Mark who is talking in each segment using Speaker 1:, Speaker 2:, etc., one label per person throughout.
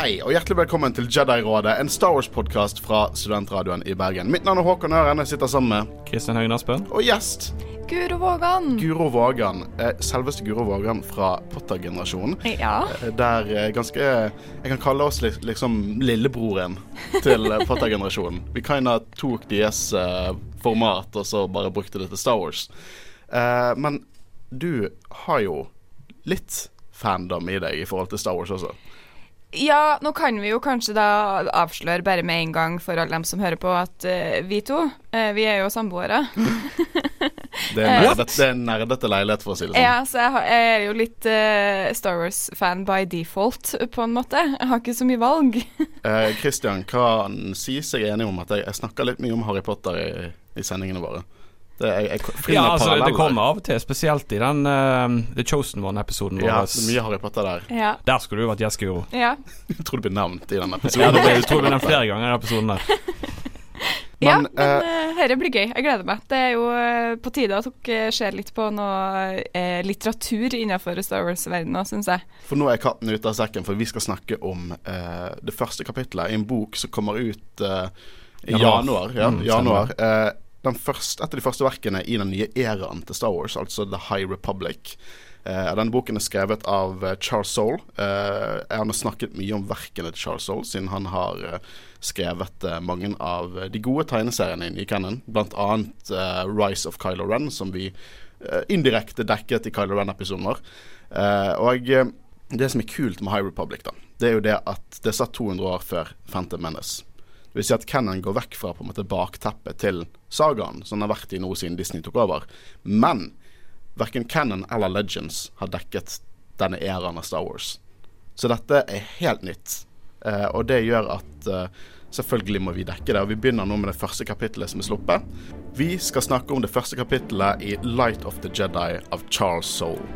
Speaker 1: Hei, og hjertelig velkommen til Jedi-rådet, en Star Wars-podkast fra Studentradioen i Bergen. Mitt navn er Håkon Øren. Jeg sitter sammen med
Speaker 2: Kristian Høgen Aspen.
Speaker 1: Og gjest
Speaker 3: Guro Vågan.
Speaker 1: Guro Vågan. Eh, selveste Guro Vågan fra Potter-generasjonen.
Speaker 3: Ja.
Speaker 1: Eh, Der eh, ganske Jeg kan kalle oss liksom lillebroren til eh, Potter-generasjonen. Vi kinda tok deres eh, format og så bare brukte det til Star Wars. Eh, men du har jo litt fandom i deg i forhold til Star Wars også.
Speaker 3: Ja, nå kan vi jo kanskje da avsløre bare med en gang for alle dem som hører på, at uh, vi to, uh, vi er jo samboere.
Speaker 1: Det er nerdete, en nerdete leilighet, for å si det sånn.
Speaker 3: Ja, så jeg, har, jeg er jo litt uh, Star Wars-fan by default, på en måte. Jeg har ikke så mye valg.
Speaker 1: Kristian Christian kan si seg enig om at jeg, jeg snakker litt mye om Harry Potter i, i sendingene våre. Det, jeg, jeg
Speaker 2: Ja, altså, det kommer av og til, spesielt i den uh, The Chosen One-episoden
Speaker 1: Ja,
Speaker 2: vår.
Speaker 1: det er mye Harry Potter der.
Speaker 3: Ja.
Speaker 2: Der skulle du vært gjestguro.
Speaker 3: Ja.
Speaker 1: Jeg tror det blir nevnt i den
Speaker 2: Ja,
Speaker 1: episoden.
Speaker 2: det ble, jeg tror blir den flere ganger i den episoden der.
Speaker 3: ja,
Speaker 1: Men,
Speaker 3: men uh, dette blir gøy. Jeg gleder meg. Det er jo uh, på tide at dere ser litt på noe uh, litteratur innenfor Star Wars-verdenen òg, syns jeg.
Speaker 1: For nå er katten ute av sekken, for vi skal snakke om uh, det første kapittelet i en bok som kommer ut eh, i
Speaker 2: Januar.
Speaker 1: januar. Ja,
Speaker 2: Mm,
Speaker 1: januar. Eh, første, et av de første verkene i den nye eraen til Star Wars, altså The High Republic. Uh, denne boken er skrevet av eh, Charles Soule. Uh, jeg har snakket mye om verkene til Charles Soule, siden han har uh, skrevet eh, mange av de gode tegneseriene i blant annet eh, Rise of Kylo Ren, som vi eh, indirekte dekket i Kylo Ren-episoden vår. Eh, og eh, det som er kult med High Republic, da, det er jo det at det satt 200 år før Phantom Menace. Det vil si at Cannon går vekk fra på en måte bakteppet til sagaen, som den har vært i nå siden Disney tok over. Men verken Cannon eller Legends har dekket denne æraen av Star Wars. Så dette er helt nytt. Eh, og det gjør at eh, selvfølgelig må vi dekke det. Og vi begynner nå med det første kapittelet som er sluppet. Vi skal snakke om det første kapittelet i Light of the Jedi av Charles Soule.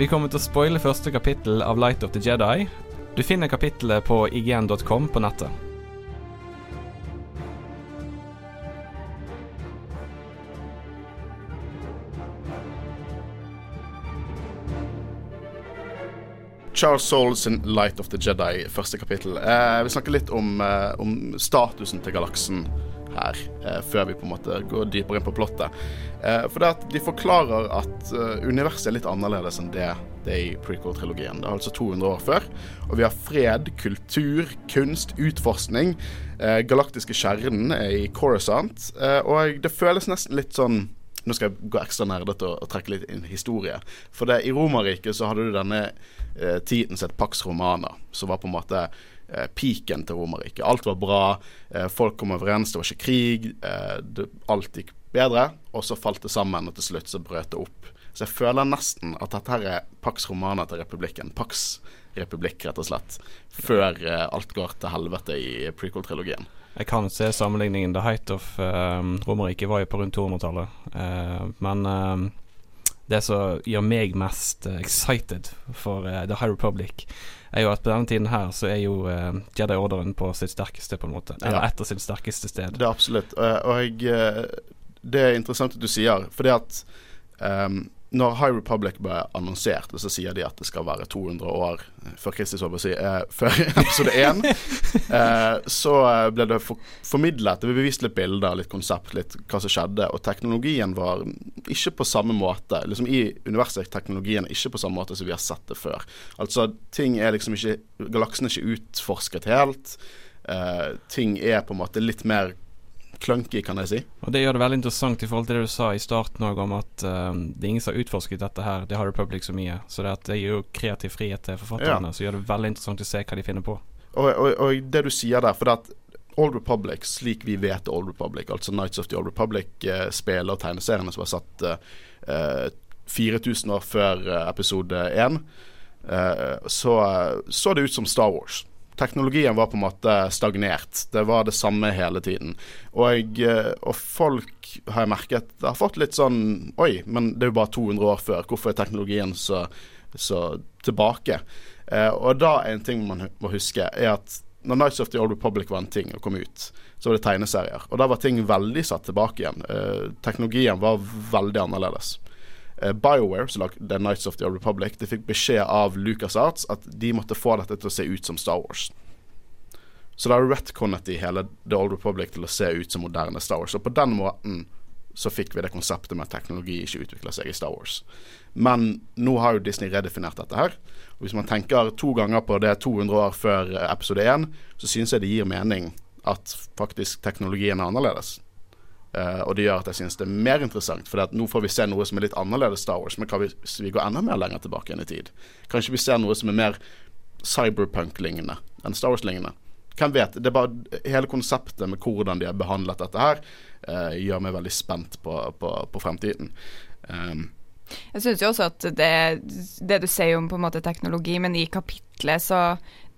Speaker 2: Vi kommer til å spoile første kapittel av Light of the Jedi. Du finner kapittelet på ign.com på nettet.
Speaker 1: Charles Soule sin Light of the Jedi, første kapittel. Eh, vi snakker litt om, eh, om statusen til galaksen her, eh, før vi på en måte går dypere inn på plottet. Eh, for det at de forklarer at eh, universet er litt annerledes enn det det er i prequel-trilogien. Det er altså 200 år før, og vi har fred, kultur, kunst, utforskning. Galaktiske kjernen er i Coruscant, og det føles nesten litt sånn nå skal jeg gå ekstra nerdete og, og trekke litt inn historie. For det, i Romerriket så hadde du denne eh, tiden som Pax Romana, som var på en måte eh, piken til Romerriket. Alt var bra, eh, folk kom overens, det var ikke krig, eh, alt gikk bedre. Og så falt det sammen, og til slutt så brøt det opp. Så jeg føler nesten at dette her er Pax Romana til republikken. Pax republikk, rett og slett. Før alt går til helvete i prequel-trilogien.
Speaker 2: Jeg kan se sammenligningen. The Height of um, Romerriket var jo på rundt 200-tallet. Eh, men ehm, det som gjør meg mest excited for The High Republic, er jo at på denne tiden her så er jo uh, Jedi-orderen på sitt sterkeste, på en måte. Eller
Speaker 1: Ja.
Speaker 2: et av sitt sterkeste sted.
Speaker 1: Det er absolutt. Og, og jeg, eh, det er interessant at du sier, fordi at ehm, når High Republic ble annonsert, så sier de at det skal være 200 år før Kristus, holdt jeg si, eh, før episode 1, eh, så ble det for, formidlet Det ble vist litt bilder, litt konsept, litt hva som skjedde, og teknologien var ikke på samme måte. Liksom I universet er teknologien ikke på samme måte som vi har sett det før. Altså, ting er liksom ikke Galaksen er ikke utforsket helt. Eh, ting er på en måte litt mer clunky, kan jeg si.
Speaker 2: Og Det gjør det veldig interessant i forhold til det du sa i starten òg, om at um, det er ingen som har utforsket dette her. Det har Republic så mye. Så det, det gir jo kreativ frihet til forfatterne, så gjør det veldig interessant å se hva de finner på.
Speaker 1: Og, og, og det du sier der, for at Old Republic, slik vi vet Old Republic, altså Nights of the Old Republic, eh, spiller tegneseriene som var satt eh, 4000 år før eh, episode 1, eh, så så det ut som Star Wars. Teknologien var på en måte stagnert. Det var det samme hele tiden. Og, eh, og folk har jeg merket har fått litt sånn Oi, men det er jo bare 200 år før. Hvorfor er teknologien så, så tilbake? Eh, og da er en ting man må huske, er at når Nights of the Old Republic var en ting og kom ut, så var det tegneserier. Og da var ting veldig satt tilbake igjen. Eh, teknologien var veldig annerledes. Eh, BioWare, som lagde Nights of the Old Republic, de fikk beskjed av LucasArts at de måtte få dette til å se ut som Star Wars. Så da retconnet de hele The Old Republic til å se ut som moderne Star Wars. Og på den måten så fikk vi det konseptet med at teknologi ikke utvikler seg i Star Wars. Men nå har jo Disney redefinert dette her. Og Hvis man tenker to ganger på det 200 år før episode 1, så synes jeg det gir mening at faktisk teknologien er annerledes. Uh, og det gjør at jeg synes det er mer interessant, for nå får vi se noe som er litt annerledes Star Wars. Men kan vi, vi går enda mer lenger tilbake enn i tid? Kanskje vi ser noe som er mer cyberpunk-lignende enn Star Wars-lignende? Hvem vet? det er bare Hele konseptet med hvordan de har behandlet dette her, uh, gjør meg veldig spent på, på, på fremtiden. Um,
Speaker 3: jeg syns jo også at det, det, du sier om på en måte teknologi, men i kapitlet så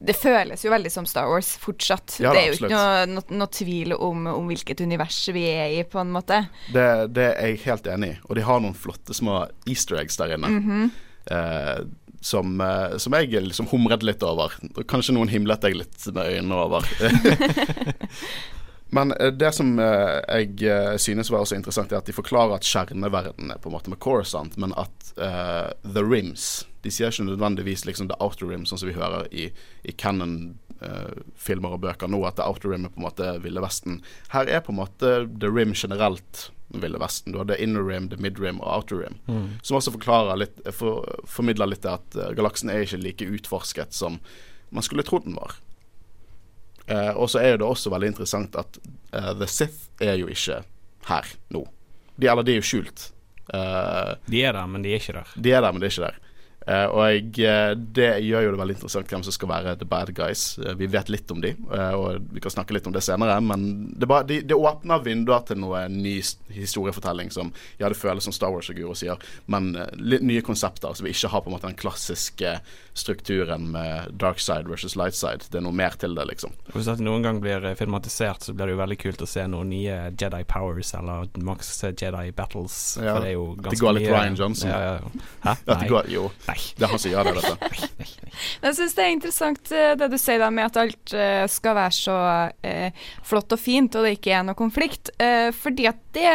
Speaker 3: det føles jo veldig som Star Wars fortsatt. Ja, det er jo ikke noe, no, noe tvil om, om, hvilket univers vi er i, på en måte.
Speaker 1: Det, det, er jeg helt enig i, og de har noen flotte små easter eggs der inne. Mm -hmm. eh, som, eh, som, jeg liksom humret litt over. Kanskje noen himlet jeg litt med øynene over. Men eh, det som eh, jeg eh, synes var også interessant, er at de forklarer at kjerneverden er på en måte med Coruscant, men at uh, the rims De sier ikke nødvendigvis liksom the outer rim, sånn som vi hører i, i canon-filmer uh, og bøker nå, at the outer rim er på en måte Ville Vesten. Her er på en måte the rim generelt Ville Vesten. Du har the inner rim, the mid rim og outer rim. Mm. Som også forklarer litt, for, formidler litt at galaksen er ikke like utforsket som man skulle trodd den var. Uh, og så er det også veldig interessant at uh, The Sith er jo ikke her nå. De, eller de er jo skjult.
Speaker 2: Uh, de er der, men de er ikke der.
Speaker 1: De er der, men de er ikke der. Og jeg, det gjør jo det veldig interessant hvem som skal være the bad guys. Vi vet litt om de, og vi kan snakke litt om det senere. Men det, bare, de, det åpner vinduer til noe ny historiefortelling som Ja, det føles som Star Wars, og Guro sier, men litt nye konsepter. Så vi ikke har på en måte den klassiske strukturen med dark side versus light side. Det er noe mer til det, liksom.
Speaker 2: Hvis det noen gang blir filmatisert, så blir det jo veldig kult å se noen nye Jedi Powers eller Max Jedi Battles.
Speaker 1: Ja,
Speaker 2: for det
Speaker 1: er jo ganske mye Det går litt Ryan Johnson. Ja, ja. Hæ? Nei. Går, jo. Nei. Det er han som gjør det, dette.
Speaker 3: Jeg syns det er interessant eh, det du sier da med at alt uh, skal være så eh, flott og fint, og det ikke er noe konflikt. Eh, fordi at det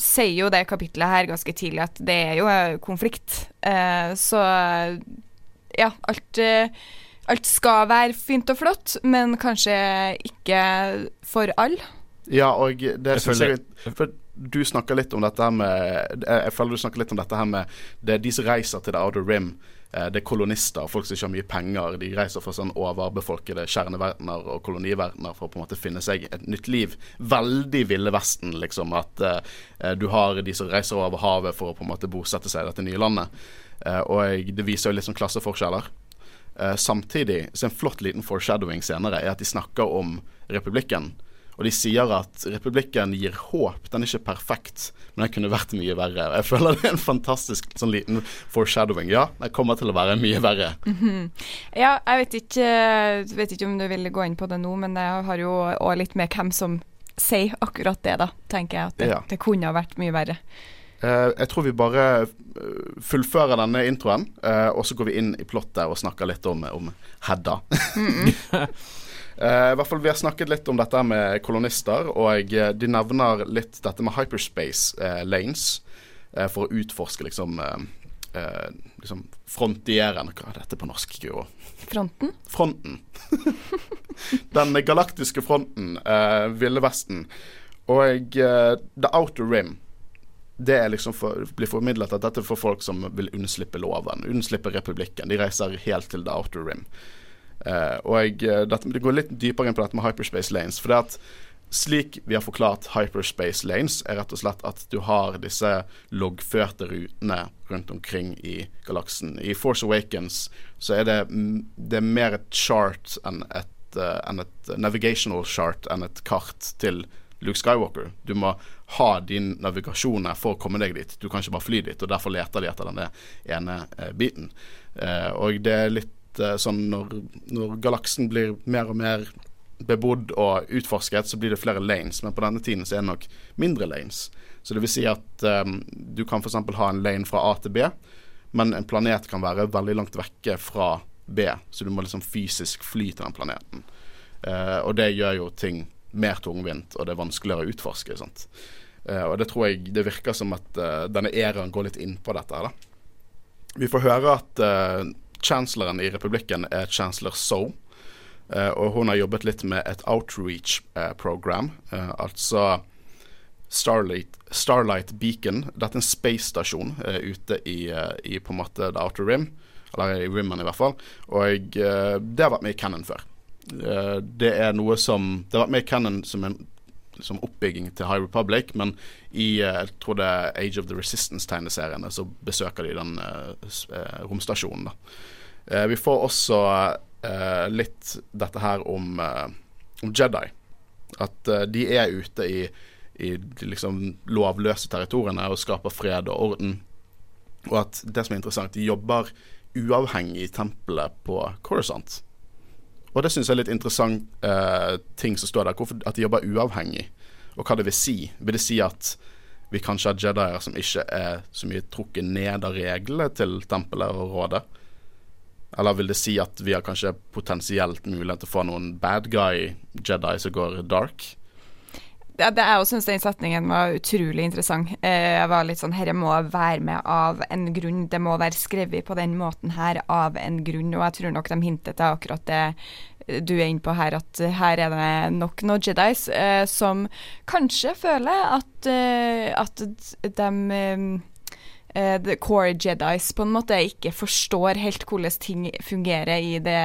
Speaker 3: sier jo det kapitlet her ganske tidlig at det er jo konflikt. så ja, alt alt skal være fint og flott, men kanskje ikke for alle.
Speaker 1: Ja, og det syns jeg For du snakker litt om dette her med Jeg føler du snakker litt om dette her med det er de som reiser til the outer rim. Eh, det er kolonister, folk som ikke har mye penger. De reiser fra sånn overbefolkede kjerneverdener og koloniverdener for å på en måte finne seg et nytt liv. Veldig Ville Vesten, liksom. At uh, du har de som reiser over havet for å på en måte bosette seg i dette nye landet. Uh, og det viser jo litt sånn klasseforskjeller. Uh, samtidig, så en flott liten foreshadowing senere er at de snakker om republikken. Og de sier at republikken gir håp. Den er ikke perfekt, men den kunne vært mye verre. Og jeg føler det er en fantastisk sånn liten foreshadowing. Ja, den kommer til å være mye verre. Mm -hmm.
Speaker 3: Ja, jeg vet ikke, vet ikke, om du vil gå inn på det nå, men jeg har jo òg litt med hvem som sier akkurat det, da. Tenker jeg at det, ja. det kunne ha vært mye verre.
Speaker 1: Uh, jeg tror vi bare eh, fullfører denne introen, uh, og så går vi inn i plottet og snakker litt om, om Hedda. Mm -mm. Uh, i hvert fall Vi har snakket litt om dette med kolonister, og uh, de nevner litt dette med hyperspace uh, lanes for å utforske liksom, liksom frontieren Hva er dette på norsk, Jo?
Speaker 3: Fronten?
Speaker 1: Fronten. Den galaktiske fronten, Ville Vesten. Og The Outer Rim det liksom for, blir formidlet at dette er for folk som vil unnslippe loven, unnslippe republikken. De reiser helt til the outer rim. Uh, og jeg, eh, dette, Det går litt dypere inn på dette med hyperspace lanes. For det at slik vi har forklart hyperspace lanes, er rett og slett at du har disse loggførte rutene rundt omkring i galaksen. I Force Awakens så er det, det er mer et chart enn et, uh, enn et navigational chart enn et kart til Luke Skywalker. Du må ha din navigasjon for å komme deg dit. Du kan ikke bare fly dit, og derfor leter de etter denne ene uh, biten. og det er litt eh, sånn når, når galaksen blir mer og mer bebodd og utforsket, så blir det flere lanes. Men på denne tiden så er det nok mindre lanes. Så det vil si at um, du kan f.eks. ha en lane fra A til B, men en planet kan være veldig langt vekke fra B, så du må liksom fysisk fly til den planeten. Uh, og det gjør jo ting mer tungvint, og det er vanskeligere å utforske. Sant? Uh, og det tror jeg det virker som at uh, denne æraen går litt inn på dette. her da. Vi får høre at chancelloren i republikken er chancellor So. Uh, og hun har jobbet litt med et outreach-program. Uh, uh, altså Starlight, Starlight, Beacon. Dette er en space-stasjon ute i, i, på en måte The Outer Rim. Eller i Rimmen, i hvert fall. Og det har vært med i Cannon før. det er noe som Det har vært med i Cannon som en som oppbygging til High Republic, men i jeg tror det er Age of the Resistance-tegneseriene så besøker de den romstasjonen. da. Vi får også uh, litt dette her om, uh, om Jedi. At de er ute i, i de liksom lovløse territoriene og skaper fred og orden. Og at det som er interessant, de jobber uavhengig i tempelet på Coruscant. Og det syns jeg er litt interessant ting som står der. Hvorfor at de jobber uavhengig, og hva det vil si. Vil det si at vi kanskje har jedier som ikke er så mye trukket ned av reglene til tempelet og rådet? Eller vil det si at vi har kanskje potensielt mulighet til å få noen bad guy Jedi som går dark?
Speaker 3: Ja, det jeg syns den setningen var utrolig interessant. Eh, jeg var litt sånn Dette må være med av en grunn. Det må være skrevet på den måten her av en grunn. Og jeg tror nok de hintet til akkurat det du er inne på her, at her er det nok noen Jedis eh, som kanskje føler at, eh, at de the core jedis på en måte ikke forstår helt hvordan ting fungerer i det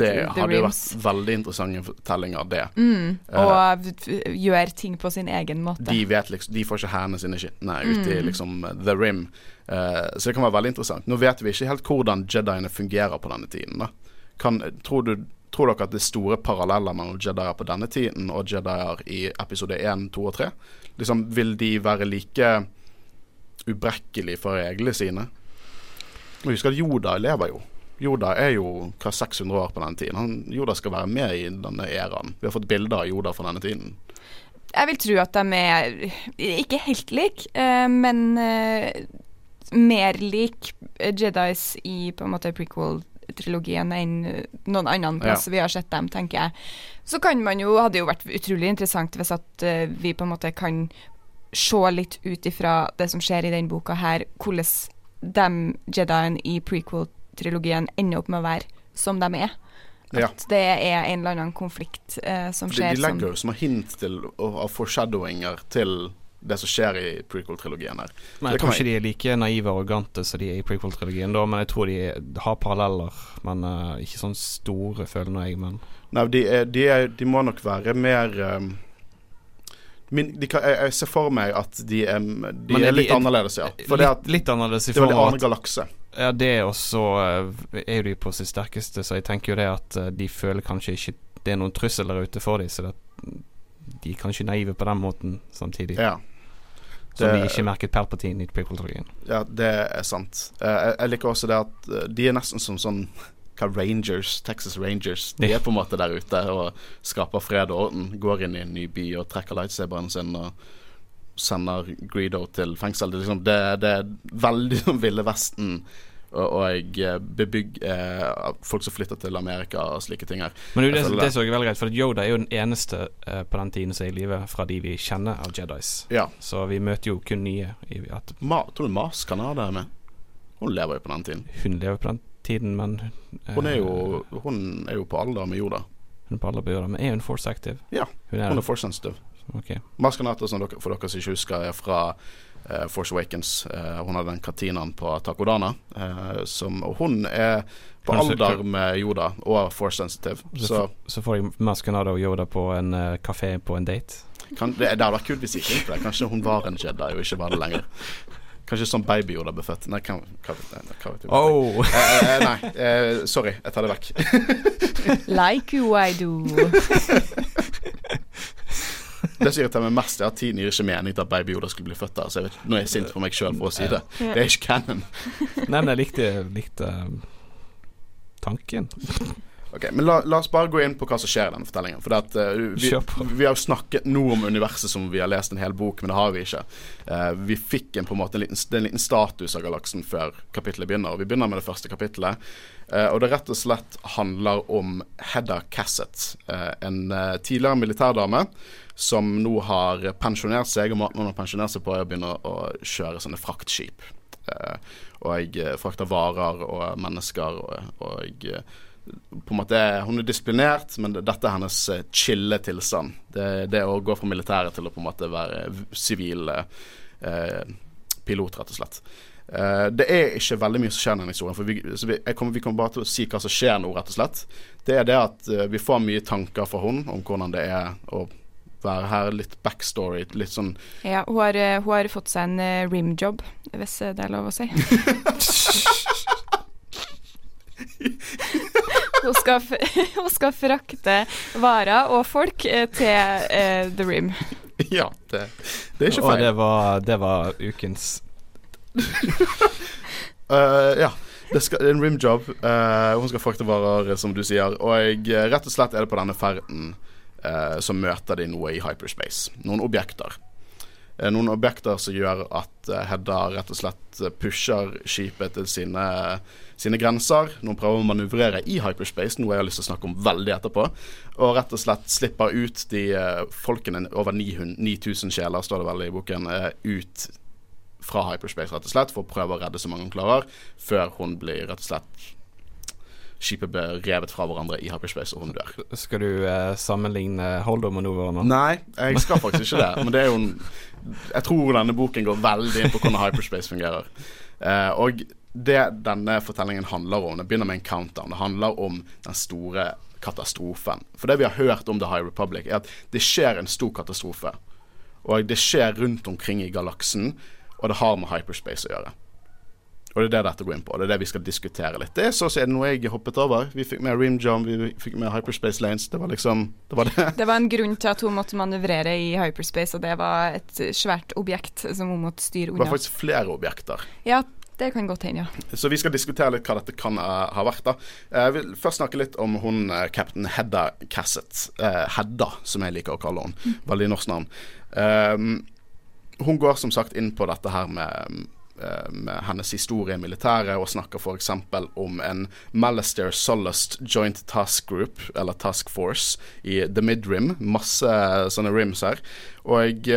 Speaker 1: Det hadde jo vært veldig interessante fortellinger, det.
Speaker 3: Mm, og uh, gjør ting på sin egen måte.
Speaker 1: De vet liksom De får ikke hendene sine skitne ut mm. i liksom the rim. Uh, så det kan være veldig interessant. Nå vet vi ikke helt hvordan jediene fungerer på denne tiden. kan, tror, du, tror dere at det er store paralleller mellom jedier på denne tiden og jedier i episode 1, 2 og 3? Liksom, vil de være like ubrekkelig for reglene sine. Og husk at Joda lever jo. Joda er jo hva 600 år på denne tiden. Han, Joda skal være med i denne æraen. Vi har fått bilder av Joda fra denne tiden.
Speaker 3: Jeg vil tro at de er ikke helt like, eh, men eh, mer lik Jedis i på en måte prequel-trilogien enn noen annen plass ja. vi har sett dem, tenker jeg. Så kan man jo, hadde jo vært utrolig interessant hvis at uh, vi på en måte kan se litt ut ifra det som skjer i den boka her, hvordan de Jediene i prequel-trilogien ender opp med å være som de er. At ja. det er en eller annen konflikt eh, som skjer.
Speaker 1: De, de legger jo som hint til av foreshadowinger til det som skjer i prequel-trilogien her.
Speaker 2: Men Jeg tror ikke de er like naive og arrogante som de er i prequel-trilogien, da, men jeg tror de har paralleller. Men uh, ikke sånn store, føler jeg. Men
Speaker 1: Nei, de, er, de, er, de må nok være mer um, Min, de, jeg, ser for meg at de er, de er, er litt annerledes, ja.
Speaker 2: For litt, det, litt annerledes i
Speaker 1: form av annen galakse.
Speaker 2: Ja, det er så uh, er de på sitt sterkeste, så jeg tenker jo det at uh, de føler kanskje ikke det er noen trussel der ute for dem, så det, de er kanskje naive på den måten samtidig.
Speaker 1: Ja.
Speaker 2: Som de ikke merket Palpatine i prequel-trilogien.
Speaker 1: Ja, det er sant. Uh, jeg, jeg, liker også det at de er nesten som sånn hva Rangers, Texas Rangers De er på en måte der ute og skaper fred og orden. Går inn i en ny by og trekker lightsaberen sin og sender Greedo til fengsel. Det, liksom, det, det er veldig Ville Vesten og, og eh, bebygg, eh, folk som flytter til Amerika og slike ting her.
Speaker 2: Men det, det, det så jeg veldig greit, for Yoda er jo den eneste eh, på den tiden som er i live fra de vi kjenner av Jedis.
Speaker 1: Ja.
Speaker 2: Så vi møter jo kun nye. I,
Speaker 1: Ma, tror du Mars kan ha det med? Hun lever jo på den tiden.
Speaker 2: Hun lever på den tiden, men
Speaker 1: hun, er jo, hun, er jo, på alder med Yoda.
Speaker 2: Hun er på alder med Yoda, Men er hun force active?
Speaker 1: Ja, hun er, hun er force sensitive.
Speaker 2: Okay.
Speaker 1: Maskanata, som dere, for dere som ikke husker, er fra uh, Force Awakens. Uh, hun har den katinaen på Takodana. Uh, som, hun er på Kanskje, alder med Yoda og force sensitive.
Speaker 2: Så, så, så får jeg Maskenata og Yoda på en kafé på en date?
Speaker 1: Kan, det, det hadde vært kult hvis ikke. Kanskje hun var en Jedi og ikke var det lenger. Kanskje sånn baby Yoda ble født. Nei, hva, hva, hva vet du?
Speaker 2: Oh.
Speaker 1: Eh, eh, eh, nei, eh, sorry. Jeg tar det vekk.
Speaker 3: like you I do.
Speaker 1: det som irriterer meg mest, er at tiden gir ikke mening til at baby Yoda skulle bli født der. Så jeg vet, nå er jeg sint på meg sjøl for å si det. Det er ikke canon.
Speaker 2: nei, men jeg likte, likte tanken.
Speaker 1: Ok, men la, la, oss bare gå inn på hva som skjer i denne fortellingen. For at, uh, vi, vi, har jo snakket noe om universet som vi har lest en hel bok, men det har vi ikke. Uh, vi fikk en, på en måte en liten, en liten, status av galaksen før kapittelet begynner. Og vi begynner med det første kapittelet. Uh, og det rett og slett handler om Hedda Cassett, en tidligere militærdame som nå har pensjonert seg, og måten hun har pensjonert seg på, er å begynne å kjøre sånne fraktskip. og jeg frakter varer og mennesker og, og på en måte, Hun er disiplinert, men dette er hennes eh, chille tilstand. Det, det å gå fra militæret til å på en måte være sivil eh, pilot, rett og slett. Eh, det er ikke veldig mye som skjer i denne historien. for vi, vi, kommer, vi, kommer, bare til å si hva som skjer nå, rett og slett. Det er det at uh, vi får mye tanker fra hun om hvordan det er å være her. Litt backstory. Litt sånn
Speaker 3: Ja, hun har, eh, hun har fått seg en rimjob, hvis det er lov å si. Hun skal, hun skal, frakte varer og folk eh, til uh, The Rim.
Speaker 1: Ja, det, det, er ikke feil.
Speaker 2: Og det var, det var ukens
Speaker 1: uh, Ja. Det, skal, det, er en rimjob. Uh, hun skal frakte varer, som du sier. Og jeg, rett og slett er det på denne ferden uh, så møter de noe i hyperspace. Noen objekter. Uh, noen objekter som gjør at Hedda rett og slett pusher skipet til sine sine grenser Noen prøver å manøvrere i hyperspace, noe jeg har lyst til å snakke om veldig etterpå. Og rett og slett slipper ut de uh, folkene, over 900, 9000 sjeler, står det vel i boken, ut fra hyperspace, rett og slett, for å prøve å redde så mange hun klarer, før hun blir rett og slett skipet ble revet fra hverandre i hyperspace, og hun dør.
Speaker 2: Skal du uh, sammenligne Holdo-manøveren nå?
Speaker 1: Nei, jeg skal faktisk ikke det. Men det er jo en Jeg tror denne boken går veldig inn på hvordan hyperspace fungerer. Uh, og det denne fortellingen handler om, det begynner med en countdown, det handler om den store katastrofen. For det vi har hørt om The High Republic, er at det skjer en stor katastrofe. Og det skjer rundt omkring i galaksen, og det har med hyperspace å gjøre. Og det er det dette går inn på, det er det vi skal diskutere litt. Det er så å si noe jeg hoppet over. Vi fikk med Rim Jump, vi fikk med Hyperspace Lanes. Det var liksom Det var det.
Speaker 3: Det var en grunn til at hun måtte manøvrere i hyperspace, og det var et svært objekt som hun måtte styre unna.
Speaker 1: Det var faktisk flere objekter.
Speaker 3: Ja, det kan godt hende, ja.
Speaker 1: Så vi skal diskutere litt hva dette kan uh, ha vært. da. Eh, jeg vil først snakke litt om hun uh, captain Hedda Cassett. Uh, Hedda, som jeg liker å kalle henne. Mm. Veldig norsk navn. Um, hun går som sagt inn på dette her med, med hennes historie i militæret, og snakker f.eks. om en Malastair Solast Joint Task Group, eller Task Force, i The Midrim. Masse sånne rims her. Og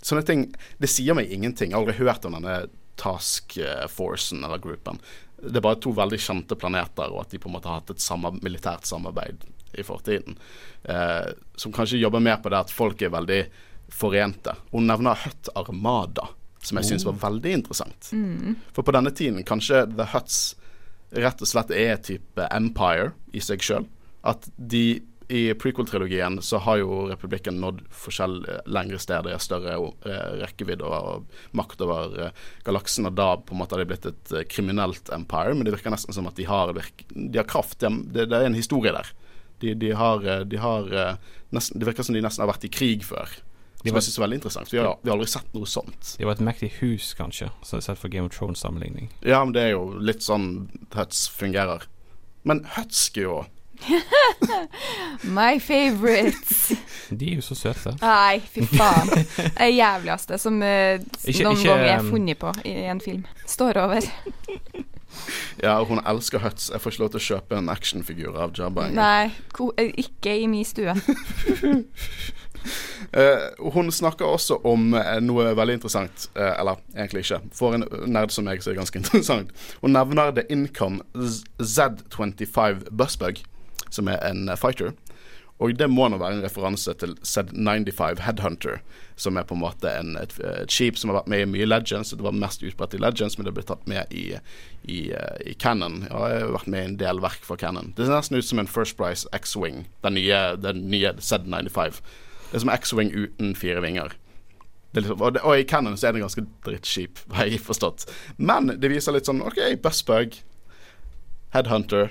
Speaker 1: sånne ting Det sier meg ingenting. Jeg har aldri hørt om denne task forcen eller gruppen. Det er bare to veldig kjente planeter, og at de på en måte har hatt et samme, militært samarbeid i fortiden. Eh, som kanskje jobber mer på det at folk er veldig forente. Hun nevner Hutt Armada, som jeg oh. syns var veldig interessant. Mm. For på denne tiden kanskje The Huts rett og slett er type Empire i seg sjøl. At de i prequel-trilogien så har jo republikken nådd forskjell eh, lengre steder, større eh, rekkevidde og makt over eh, galaksen. Og da på en måte har de blitt et kriminelt empire, men det virker nesten som at de har, de har kraft. De, det, det, er en historie der. De, de har, de har nesten, Det virker som de nesten har vært i krig før. Som jeg syns er veldig interessant. Vi har, vi har, aldri sett noe sånt.
Speaker 2: Det var et mektig hus, kanskje, sett for Game of Thrones-sammenligning.
Speaker 1: Ja, men det er jo litt sånn Huts fungerer. Men Hutsk jo
Speaker 3: My favorites.
Speaker 2: De er jo så søte.
Speaker 3: Nei, fy faen. Det jævligste som uh, ikke, noen ikke, ganger er um, funnet på i en film. Står over.
Speaker 1: Ja, hun elsker Huts. Jeg får ikke lov til å kjøpe en actionfigur av Jabba.
Speaker 3: Nei, eh, ikke i min stue.
Speaker 1: Uh, hun snakker også om uh, noe veldig interessant, uh, eller egentlig ikke. For en nerd som meg så er det ganske interessant. Hun nevner The Income Z25 Busbug som er en fighter. Og det må nå være en referanse til Z95 Headhunter, som er på en måte en, et, et, skip som har vært med i mye Legends. Det var mest utbredt i Legends, men det ble tatt med i, i, i Cannon. Ja, jeg har vært med i en del verk for Cannon. Det ser nesten ut som en First Price X-Wing, den nye, den nye Z95. Det er som X-Wing uten fire vinger. Liksom, og, det, og, i Cannon så er det ganske drittskip, har jeg forstått. Men det viser litt sånn OK, Bussbug, Headhunter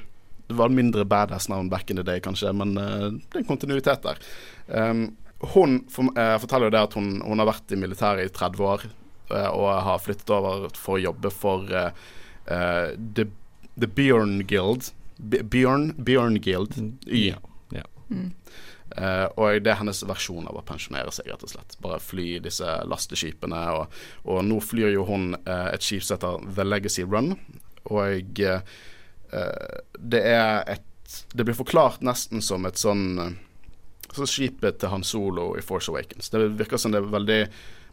Speaker 1: det var mindre badass-navn back in the day, kanskje, men uh, det er en kontinuitet der. Um, hun for, uh, forteller jo det at hun, hun, har vært i militæret i 30 år uh, og har flyttet over for å jobbe for The, The Bjørn Guild, B- Bjørn, Bjørn Guild, Y.
Speaker 2: Ja. ja.
Speaker 3: Mm.
Speaker 1: Eh, og det er hennes versjon av å pensjonere seg, rett og slett. Bare fly disse lasteskipene. Og, og nå flyr jo hun uh, et skip som heter The Legacy Run. Og uh, det er et Det blir forklart nesten som et sånn Sånn skipet til Han Solo i Force Awakens. Det virker som det er veldig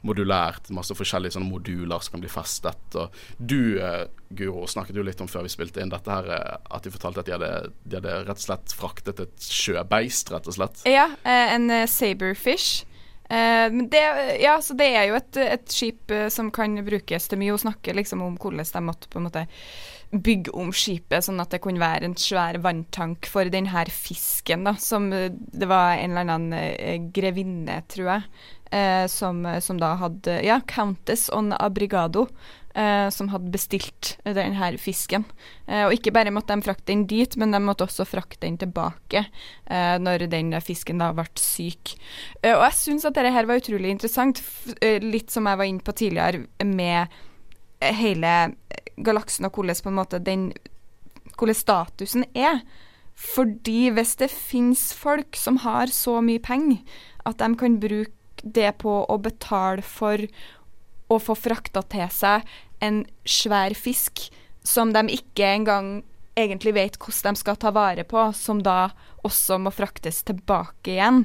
Speaker 1: modulært. Masse forskjellige sånne moduler som kan bli festet. Og du, eh, Guro, snakket jo litt om før vi spilte inn dette her, eh, at de fortalte at de hadde, de hadde rett og slett fraktet et sjøbeist, rett og slett.
Speaker 3: Ja, eh, en saberfish. Men det, ja, så det er jo et, et skip som kan brukes til mye. Hun snakker liksom om hvordan de måtte på en måte bygge om skipet, sånn at det kunne være en svær vanntank for denne fisken, da, som det var en eller annen grevinne, tror jeg, eh, som, som da hadde Ja, Countess on Abrigado. eh, som hadde bestilt denne her fisken. Eh, og ikke bare måtte de frakte den dit, men de måtte også frakte den tilbake eh, når den fisken da ble syk. Eh, og jeg syns at dette her var utrolig interessant, eh, litt som jeg var inne på tidligere, med eh, hele galaksen og hvordan på en måte den hvordan statusen er. Fordi hvis det finnes folk som har så mye penger at de kan bruke det på å betale for å få frakta til seg en svær fisk som de ikke engang egentlig vet hvordan de skal ta vare på, som da også må fraktes tilbake igjen.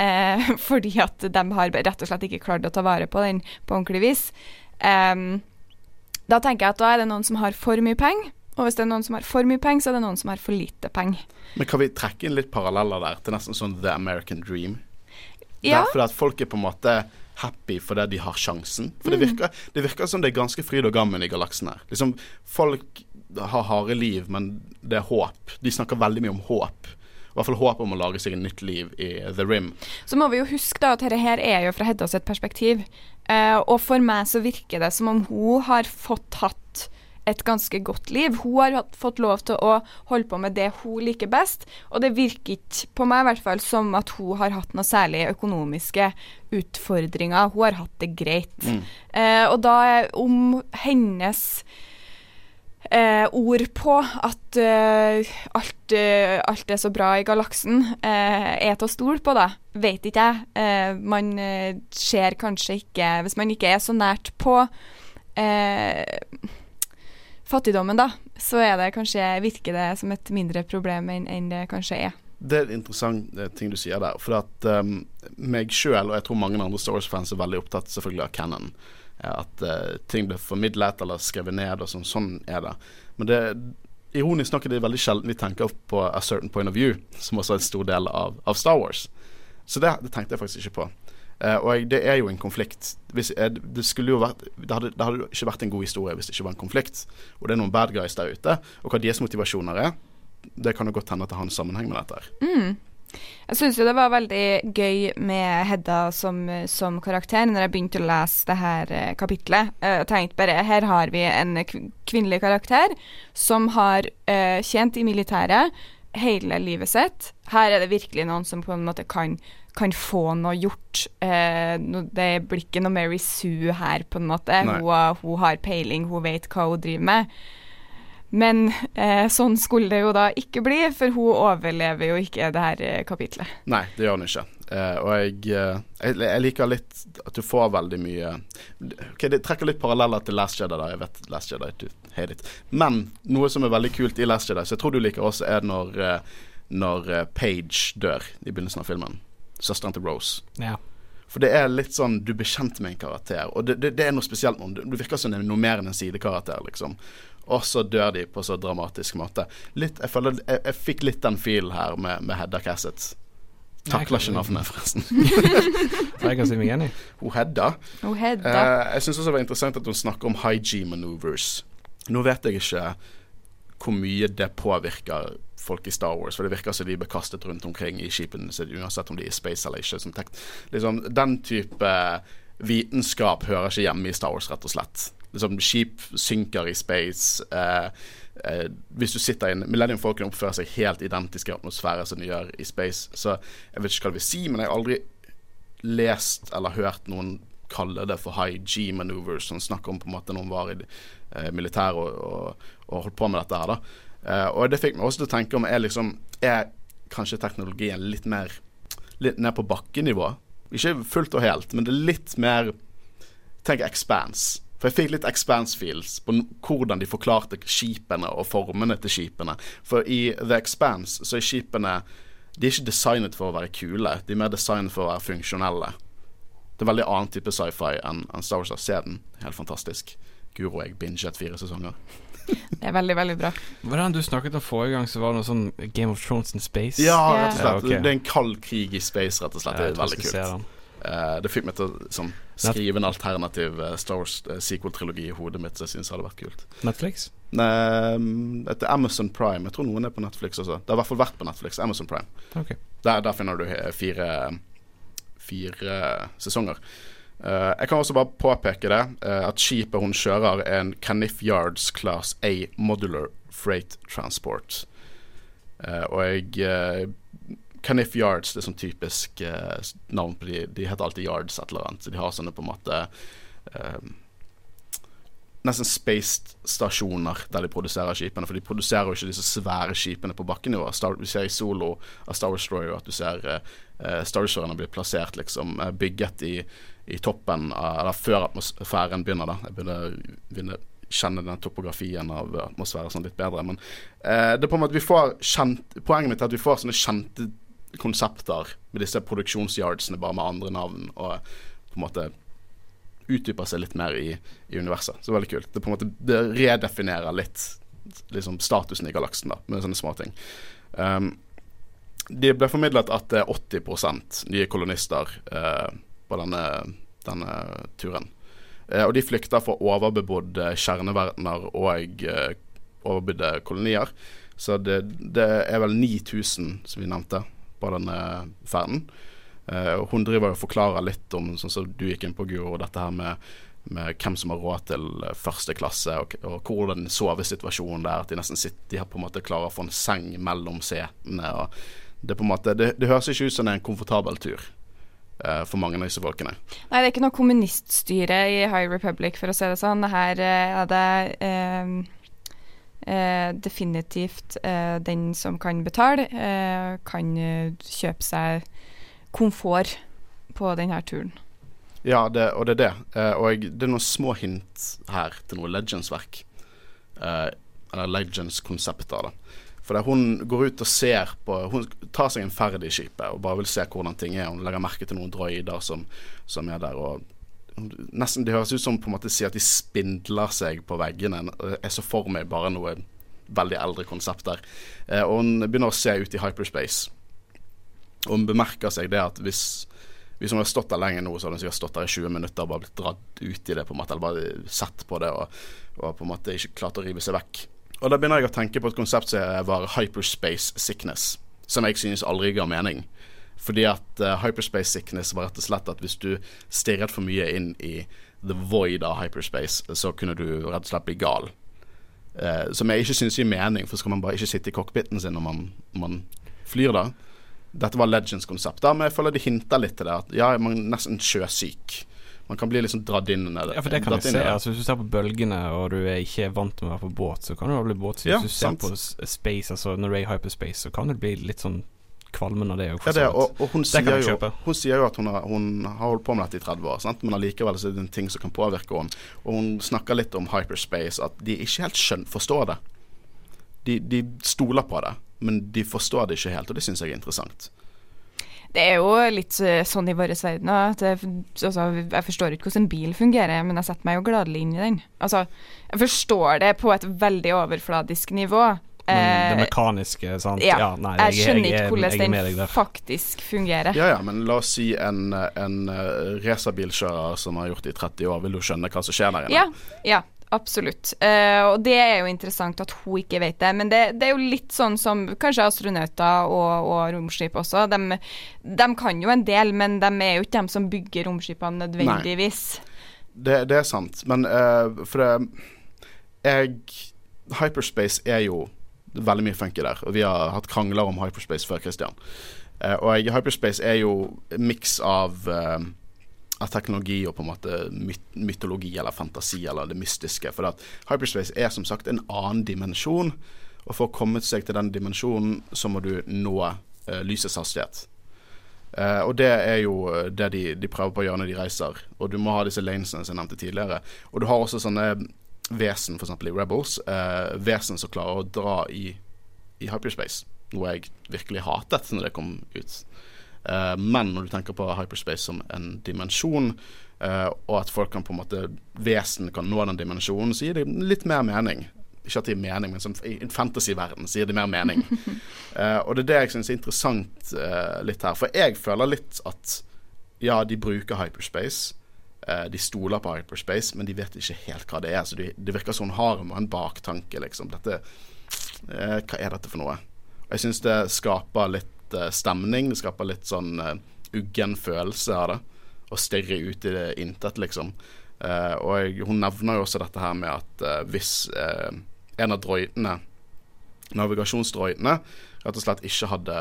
Speaker 3: Eh, fordi at de har rett og slett ikke klart å ta vare på den på ordentlig vis. Eh, da tenker jeg at da er det noen som har for mye penger, og hvis det er noen som har for mye penger, så er det noen som har for lite penger.
Speaker 1: Men kan vi trekke inn litt paralleller der til nesten sånn The American Dream?
Speaker 3: Ja.
Speaker 1: Derfor at folk er på en måte happy fordi de har sjansen. For det virker, det virker som det er ganske fryd og gammen i galaksen her. Liksom, folk har harde liv, men det er håp. De snakker veldig mye om håp. I hvert fall håp om å lage seg et nytt liv i The Rim.
Speaker 3: Så må vi jo huske da at dette her er jo fra Hedda sitt perspektiv. Eh, og for meg så virker det som om hun har fått hatt et ganske godt liv. Hun har fått lov til å holde på med det hun liker best, og det virker ikke på meg i hvert fall som at hun har hatt noe særlig økonomiske utfordringer. Hun har hatt det greit.
Speaker 1: Mm.
Speaker 3: Eh, og da om hennes eh, ord på at eh, alt, eh, alt er så bra i galaksen, eh, er til å stole på, da. Vet ikke jeg. Eh, man ser kanskje ikke Hvis man ikke er så nært på eh, fattigdommen, da, så er det kanskje, virker det som et mindre problem enn enn det kanskje er.
Speaker 1: Det er en interessant eh, ting du sier der. For at um, meg sjøl, og jeg tror mange andre Star Wars-fans er veldig opptatt selvfølgelig av canon. eh, At uh, ting blir formidlet eller skrevet ned, og sånn. Sånn er det. Men det ironisk nok er det veldig sjelden vi tenker på a certain point of view, som også er en stor del av, av Star Wars. Så det, det tenkte jeg faktisk ikke på. Eh, og jeg, det er jo en konflikt. Hvis, eh, det, skulle jo vært, det, hadde, det hadde ikke vært en god historie hvis det ikke var en konflikt. Og det er noen bad guys der ute. Og hva deres motivasjoner er, det kan jo godt hende at det har en sammenheng med dette.
Speaker 3: Mm. Jeg syns jo det var veldig gøy med Hedda som, som karakter når jeg begynte å lese det her eh, kapitlet. Jeg tenkte bare her har vi en kvinnelig karakter som har uh, tjent i militæret hele livet sitt. Her er det virkelig noen som på en måte kan, kan få noe gjort. Eh, det blir ikke noe Mary Sue her, på en måte. Hun, hun har peiling, hun vet hva hun driver med. Men eh, sånn skulle det jo da ikke bli, for hun overlever jo ikke det her eh, kapitlet.
Speaker 1: Nei, det gjør hun ikke. Eh, og jeg, eh, jeg, jeg liker litt at du får veldig mye Ok, Det trekker litt paralleller til Last Jedi. da Jeg vet Last Jedi, du hate it. Men noe som er veldig kult i Last Jedi, så jeg tror du liker også, er når, eh, når Page dør i begynnelsen av filmen. Søsteren til Rose.
Speaker 2: Ja.
Speaker 1: For det er litt sånn du blir kjent med en karakter, og det, det, det er noe spesielt med henne. Du virker som en- noe mer enn en sidekarakter, liksom. Og så dør de på så dramatisk måte. Litt, jeg føler jeg, jeg fikk litt den filen her med, med Hedda Cassett. Takler ikke navnet, forresten.
Speaker 2: Jeg kan si meg enig.
Speaker 1: Hun Hedda.
Speaker 3: Hun Hedda
Speaker 1: Eh, jeg syns også det var interessant at hun snakker om high G-maneuvers. Nå vet jeg ikke hvor mye det påvirker folk i Star Wars, for det virker som de blir kastet rundt omkring i skipene uansett om de er i space eller ikke. Som liksom, den type vitenskap hører ikke hjemme i Star Wars, rett og slett. Liksom, skip synker i space. Eh, eh, hvis du sitter i en Millennium Falcon oppfører seg helt identisk i atmosfære som de gjør i space. Så jeg vet ikke hva det vil si, men jeg har aldri lest eller hørt noen kalle det for high G-maneuvers, som snakker om på en måte noen var i eh, militæret og, og, og holdt på med dette her, da. Eh, og det fikk meg også til å tenke om er liksom Er kanskje teknologien litt mer Litt ned på bakkenivå? Ikke fullt og helt, men det er litt mer Tenk Expanse. For jeg fikk litt Expanse-feels på hvordan de forklarte skipene og formene til skipene. For i The Expanse så er skipene De er ikke designet for å være kule, de er mer designet for å være funksjonelle. Det er veldig annen type sci-fi enn Star Wars. Se den. Helt fantastisk. Guro, jeg binget fire sesonger.
Speaker 3: Det er veldig, veldig bra.
Speaker 2: Han du snakket om forrige gang, så var det noe sånn Game of Thrones in Space?
Speaker 1: Ja, rett og
Speaker 2: Ja,
Speaker 1: slett. Det er en kald krig i space, rett og slett.
Speaker 2: Ja,
Speaker 1: Det er veldig kult. Eh, det fikk meg til å sånn, skrive en alternativ uh, Star Wars uh, sequel-trilogi i hodet mitt, så jeg syns det hadde vært kult.
Speaker 2: Netflix?
Speaker 1: Nei, mm, Etter Amazon Prime. Jeg tror noen er på Netflix også. Det har i hvert fall vært på Netflix. Amazon Prime.
Speaker 2: Ok.
Speaker 1: Der, der finner du fire, fire sesonger. Jeg kan også bare påpeke det, at skipet hun kjører er en Caniff Yards Class A Modular Freight Transport. Og jeg eh, Yards det er sånn typisk eh, navn på de. De heter alltid Yards et eller annet. Så de har sånne på en måte eh, Nesten space-stasjoner der de produserer skipene. For de produserer jo ikke disse svære skipene på bakkenivå. Star, vi ser i Solo av Star Destroyer at du ser eh, Star Destroyerne blir plassert liksom eh, bygget i, i toppen av, Eller før atmosfæren begynner, da. Jeg begynner begynner kjenne den topografien av atmosfæren sånn litt bedre. Men eh, det er på en måte vi får kjent Poenget mitt er at vi får sånne kjente konsepter med disse produksjonsyardsene bare med andre navn. Og på en måte utdyper seg litt mer i, i universet. Så veldig kult. Det på en måte det redefinerer litt liksom statusen i galaksen, da, med sånne småting. Um, det ble formidlet at det er 80 nye kolonister uh, på denne, denne turen. Uh, og de flykter fra overbebodde kjerneverdener og uh, overbebodde kolonier. Så det, det er vel 9000, som vi nevnte, på denne ferden. Eh, hun driver og forklarer litt om, sånn som du gikk inn på, Guro, dette her med, med hvem som har råd til første klasse, og, og hvordan sovesituasjonen der. At de nesten sitter, de har på en måte klarer å få en seng mellom setene. og Det, er på en måte, det, det høres ikke ut som det er en komfortabel tur eh, for mange av disse folkene.
Speaker 3: Nei, det er ikke noe kommuniststyre i High Republic, for å si det sånn. Her eh, er det eh, definitivt eh, den som kan betale, eh, kan eh, kjøpe seg komfort på denne turen.
Speaker 1: Ja, det, og det er det. Eh, og det er noen små hint her til noe Legends-verk. Eh, eller Legends-konsepter, da. For det, hun går ut og ser på Hun tar seg en ferd i skipet og bare vil se hvordan ting er. Hun legger merke til noen droider som, som er der. og Nesten Det høres ut som på en måte sier at de spindler seg på veggene. Jeg så for meg bare noe veldig eldre konsept der. Eh, og hun begynner å se ut i hyperspace. Og hun bemerker seg det at hvis hvis hun hadde stått der lenge nå, så hadde hun sikkert stått der i 20 minutter og bare blitt dratt ut i det, på en måte, eller bare sett på det og, og på en måte ikke klart å rive seg vekk. Og da begynner jeg å tenke på et konsept som var hyperspace sickness, som jeg synes aldri ga mening. Fordi at uh, hyperspace sickness var rett og slett at hvis du stirret for mye inn i the void av hyperspace, så kunne du rett og slett bli gal. Uh, som jeg ikke synes gir mening, for skal man bare ikke sitte i cockpiten sin når man, man flyr da. Dette var Legends-konseptet, men jeg føler de hinter litt til det. At ja, man er nesten sjøsyk. Man kan bli liksom dratt inn i det.
Speaker 2: Ja, for det kan jeg se.
Speaker 1: det.
Speaker 2: Altså, hvis du ser på bølgene, og du er ikke vant med å være på båt, så kan du bli båtsyk.
Speaker 1: Ja,
Speaker 2: hvis du ser
Speaker 1: sant.
Speaker 2: på space, altså når du er i hyperspace, så kan du bli litt sånn kvalmen av det òg.
Speaker 1: Ja, det, og, og hun,
Speaker 2: Det
Speaker 1: sier jo, hun sier jo at hun har, hun har holdt på med dette i 30 år, sant? men allikevel så er det en ting som kan påvirke henne. Og hun snakker litt om hyperspace, at de ikke helt skjønner, forstår det. De, de stoler på det, men de forstår det ikke helt, og det syns jeg er interessant.
Speaker 3: Det er jo litt eh, sånn i vår verden at jeg, altså, jeg forstår ikke hvordan en bil fungerer, men jeg setter meg jo gladelig inn i den. Altså, jeg forstår det på et veldig overfladisk nivå.
Speaker 2: Men det
Speaker 3: Eh,
Speaker 2: mekaniske, sant.
Speaker 3: ja,
Speaker 2: nei,
Speaker 3: jeg skjønner ikke hvordan
Speaker 2: jeg
Speaker 3: den faktisk fungerer.
Speaker 1: Ja ja, men la oss si en, en uh, racerbilkjører som har gjort det i 30 år, vil jo skjønne hva som skjer der inne.
Speaker 3: Ja, ja absolutt. Uh, og det er jo interessant at hun ikke vet det. Men det, det er jo litt sånn som kanskje astronauter og, og romskip også. De, de kan jo en del, men de er jo ikke dem som bygger romskipene nødvendigvis.
Speaker 1: Det, det er sant, men uh, for det Jeg Hyperspace er jo veldig mye funky der, og vi har hatt krangler om hyperspace før, Christian. Uh, og hyperspace er jo miks av uh, av teknologi og på en måte myt mytologi eller fantasi eller det mystiske. For at hyperspace er som sagt en annen dimensjon. Og for å komme seg til den dimensjonen, så må du nå uh, lysets hastighet. Uh, og det er jo det de, de, prøver på å gjøre når de reiser. Og du må ha disse lanesene som jeg nevnte tidligere. Og du har også sånne vesen, f.eks. i Rebels, uh, vesen som klarer å dra i, i hyperspace. Noe jeg virkelig hatet når det kom ut. Uh, men når du tenker på hyperspace som en dimensjon, og at folk kan på en måte vesen kan nå den dimensjonen, så gir det litt mer mening. Ikke at det gir mening, men som i en fantasyverden så gir det mer mening. uh, og det er det jeg syns er interessant uh, litt her. For jeg føler litt at ja, de bruker hyperspace. Uh, de stoler på hyperspace, men de vet ikke helt hva det er. Så de, det virker som hun har en baktanke, liksom. Dette, hva er dette for noe? Og jeg syns det skaper litt stemning. Det skaper litt sånn uggen følelse av det. Å stirre ut i det intet, liksom. Uh, og jeg, hun nevner jo også dette her med at uh, hvis en av droidene, navigasjonsdroidene, rett og slett ikke hadde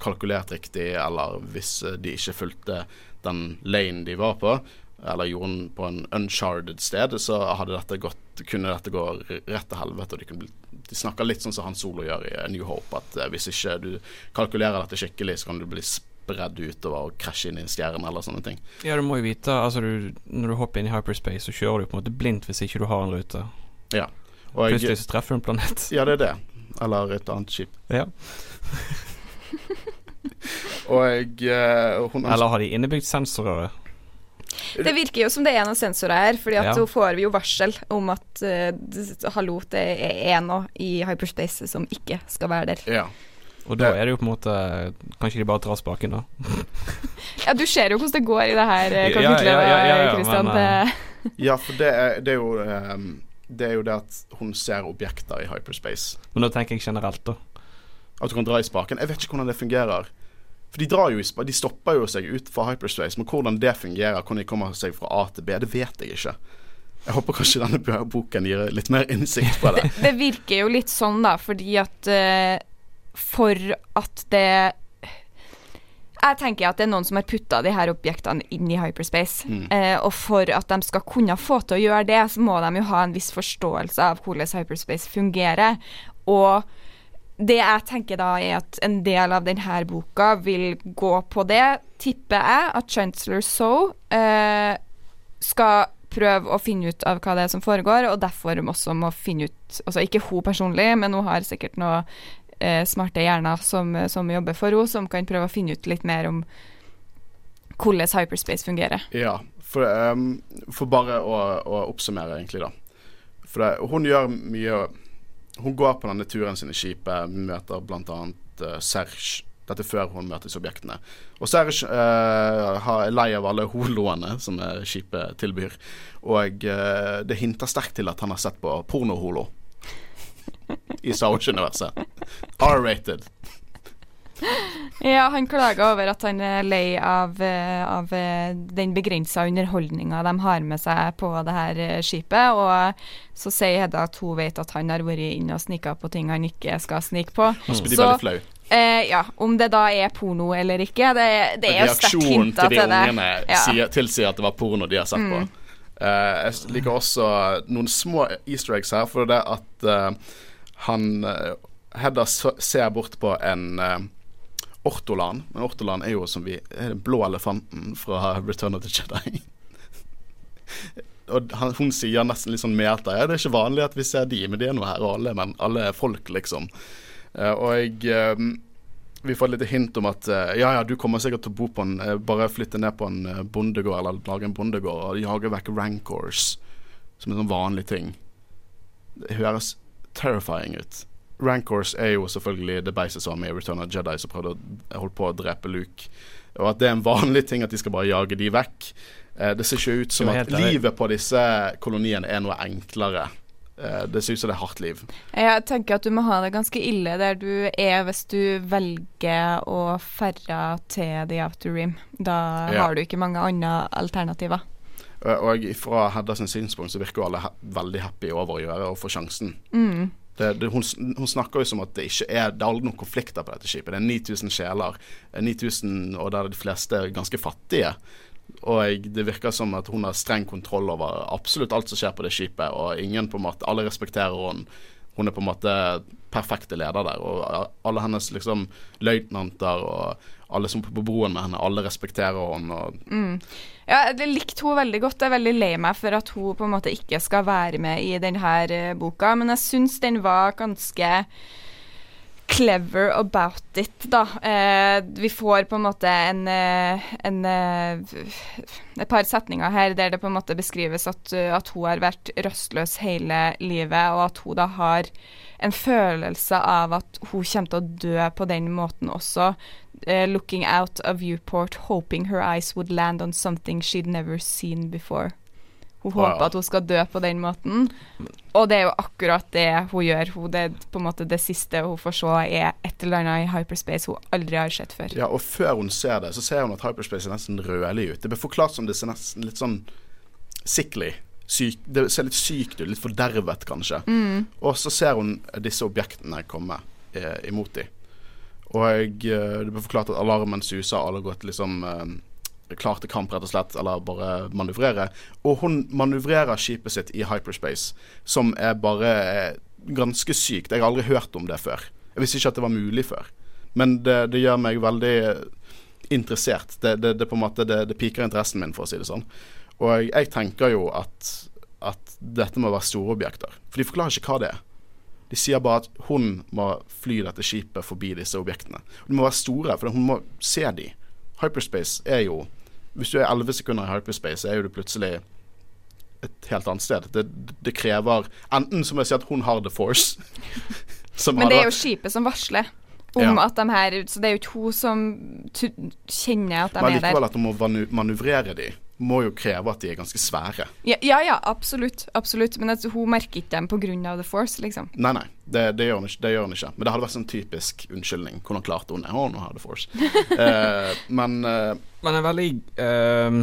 Speaker 1: kalkulert riktig, eller hvis de ikke fulgte den lane de var på, eller gjorde den på en uncharted sted, så dette gått, kunne dette gå rett til helvete. og De, kunne de snakka litt sånn som Han Solo gjør i New Hope, at hvis ikke du kalkulerer dette skikkelig, så kan du bli spredd utover og krasje inn i en stjerne eller sånne ting.
Speaker 2: Ja, du må jo vite altså du, Når du hopper inn i hyperspace, så kjører du på en måte blindt hvis ikke du har en rute.
Speaker 1: Ja.
Speaker 2: Og Plutselig så treffer du en planet.
Speaker 1: Ja, det er det. Eller et annet skip.
Speaker 2: Ja.
Speaker 1: og jeg uh, hun,
Speaker 2: Eller har de innebygd sensorer?
Speaker 3: Det virker jo som det er noen sensorer her, Fordi at ja. får vi jo varsel om at uh, hallo, det er noe i hyperspace som ikke skal være der.
Speaker 1: Ja.
Speaker 2: Og da er det jo på en måte Kanskje de bare drar spaken, da.
Speaker 3: ja, du ser jo hvordan det går i det her kapitlet, ja, ja, ja, ja, Christian. Men,
Speaker 1: uh... ja, for det er, det er jo um, det er jo det at hun ser objekter i hyperspace.
Speaker 2: Men da tenker jeg generelt, da.
Speaker 1: At du kan dra i spaken. Jeg vet ikke hvordan det fungerer. For de, drar jo i, de stopper jo seg ut fra hyperspace, men hvordan det fungerer, hvordan de kommer seg fra A til B, det vet jeg ikke. Jeg håper kanskje denne boken gir litt mer innsikt på det.
Speaker 3: det virker jo litt sånn, da, fordi at uh, For at det jeg tenker at det er noen som har putta de her objektene inn i hyperspace. Mm. Eh, og for at de skal kunne få til å gjøre det, så må de jo ha en viss forståelse av hvordan hyperspace fungerer. Og det jeg tenker da, er at en del av denne boka vil gå på det, tipper jeg, at Chancellor So eh, skal prøve å finne ut av hva det er som foregår, og derfor også må finne ut Altså ikke hun personlig, men hun har sikkert noen eh, smarte hjerner som, som, jobber for henne, som kan prøve å finne ut litt mer om hvordan hyperspace fungerer.
Speaker 1: Ja, for, um, for bare å, å, oppsummere, egentlig, da. For det, hun gjør mye Hun går på denne turen sin i skipet, møter bl.a. Uh, Serge. Dette før hun møter objektene. Og Serge uh, er lei av alle holoene som skipet tilbyr. Og uh, det hinter sterkt til at han har sett på pornoholo i Star Wars-universet. R-rated.
Speaker 3: Ja, han klager over at han er lei av, eh, av eh, den begrensa underholdninga de har med seg på det her eh, skipet. Og så sier Hedda at hun vet at han har vært inne og snika på ting han ikke skal snike på.
Speaker 1: Mm. Så.
Speaker 3: Eh, ja, Om det da er porno eller ikke, det, det er jo sterkt hinta til det.
Speaker 1: Reaksjonen til de ungene ja. tilsier at det var porno de har sett mm. på. Uh, jeg liker også noen små easter eggs her, for det at uh, han Hedda ser bort på en ortolan. Men ortolan er jo som vi er den blå elefanten fra Return of the Jedi. og han, hun sier nesten litt sånn meta Ja, det er ikke vanlig at vi ser de, men de er nå her, og alle, men alle er folk, liksom. Uh, og jeg um, vi får et lite hint om at uh, ja, ja, du kommer sikkert til å bo på en Bare flytte ned på en bondegård eller lage en bondegård og jage vekk rancors som en sånn vanlig ting. Det høres terrifying ut. Rancors er jo selvfølgelig det beistet som i Return of Jedi, som prøvde å holde på å drepe Luke. Og at det er en vanlig ting at de skal bare jage de vekk. Eh, det ser ikke ut som at livet på disse koloniene er noe enklere. Eh, det ser ut som det er hardt liv.
Speaker 3: Jeg tenker at du må ha det ganske ille der du er hvis du velger å ferre til The Outer Rim. Da ja. har du ikke mange andre alternativer.
Speaker 1: Eh, og fra Hedda sin synspunkt så virker alle veldig happy over å gjøre og få sjansen.
Speaker 3: Mm.
Speaker 1: Det, det, hun, hun, snakker jo som at det ikke er Det er aldri noen konflikter på dette skipet. Det er 9000 sjeler, 9000, eh, og der de fleste er ganske fattige. Og det virker som at hun har streng kontroll over absolutt alt som skjer på det skipet, og ingen på en måte Alle respekterer henne. hun er på en måte perfekte leder der. Og alle hennes liksom løytnanter og alle som er på broen med henne, alle respekterer henne. Og
Speaker 3: Mm. Ja, jeg likte hun veldig godt. Jeg er veldig lei meg for at hun på en måte ikke skal være med i denne uh, boka, men jeg syns den var ganske clever about it, da. Eh, vi får på en måte en, eh, en eh, Et par setninger her der det på en måte beskrives at, eh, at hun har vært rastløs hele livet, og at hun da har en følelse av at hun kommer til å dø på den måten også. Eh, looking out of viewport, hoping her eyes would land on something she'd never seen before. Hun
Speaker 1: Wow.
Speaker 3: håper at hun skal dø på den måten. Og det er jo akkurat det hun gjør. Hun, det, er på en måte det siste hun får se, er et eller annet i hyperspace hun aldri har sett før.
Speaker 1: Ja, og før hun ser det, så ser hun at hyperspace ser nesten rødlig ut. Det blir forklart som det ser nesten litt sånn sickly. Syk, det ser litt sykt ut, litt fordervet kanskje. Og så ser hun disse objektene komme eh, imot dem. Og eh, det blir forklart at alarmen suser, alle har gått liksom eh, klar til kamp, rett og slett, eller bare manøvrere. Og hun manøvrerer skipet sitt i hyperspace, som er bare eh, ganske sykt. Jeg har aldri hørt om det før. Jeg visste ikke at det var mulig før. Men det, det gjør meg veldig interessert. Det, det, det på en måte det, piker interessen min, for å si det sånn. Og jeg tenker jo at, at dette må være store objekter. For de forklarer ikke hva det er. De sier bare at hun må fly dette skipet forbi disse objektene. Og de må være store, for hun må se de. Hyperspace er jo Hvis du er 11 sekunder i hyperspace, er jo du plutselig et helt annet sted. Det, det krever Enten så må jeg si at hun har the force. som
Speaker 3: Men det er jo skipet som varsler om
Speaker 1: Ja.
Speaker 3: at de her Så det er jo ikke hun som kjenner at de
Speaker 1: Men
Speaker 3: er der.
Speaker 1: Men likevel at hun må manøvrere de, må jo kreve at de er ganske svære.
Speaker 3: Ja, ja, ja, absolutt. absolutt. Men at hun merker ikke dem pga. The Force, liksom.
Speaker 1: Nei, nei, det, det, gjør hun ikke, det gjør hun ikke. Men det hadde vært sånn typisk unnskyldning. Hvordan klarte hun det? Å, nå har The Force. Eh, men eh,
Speaker 2: Men en veldig ehm,